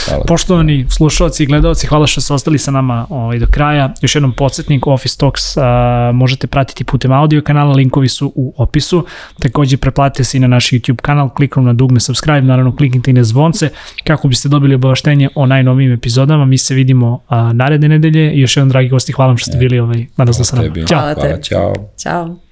Hvala. Poštovani slušalci i gledalci, hvala što ste ostali sa nama ovaj, do kraja. Još jednom podsjetnik, Office Talks a, možete pratiti putem audio kanala, linkovi su u opisu. Takođe preplatite se i na naš YouTube kanal, klikom na dugme subscribe, naravno kliknite i na zvonce kako biste dobili obaveštenje o najnovijim epizodama. Mi se vidimo a, naredne nedelje i još jednom, dragi gosti, hvala vam što ste bili ovaj, danas sa nama. Tebi. Ćao. Hvala Hvala, čao. Ćao.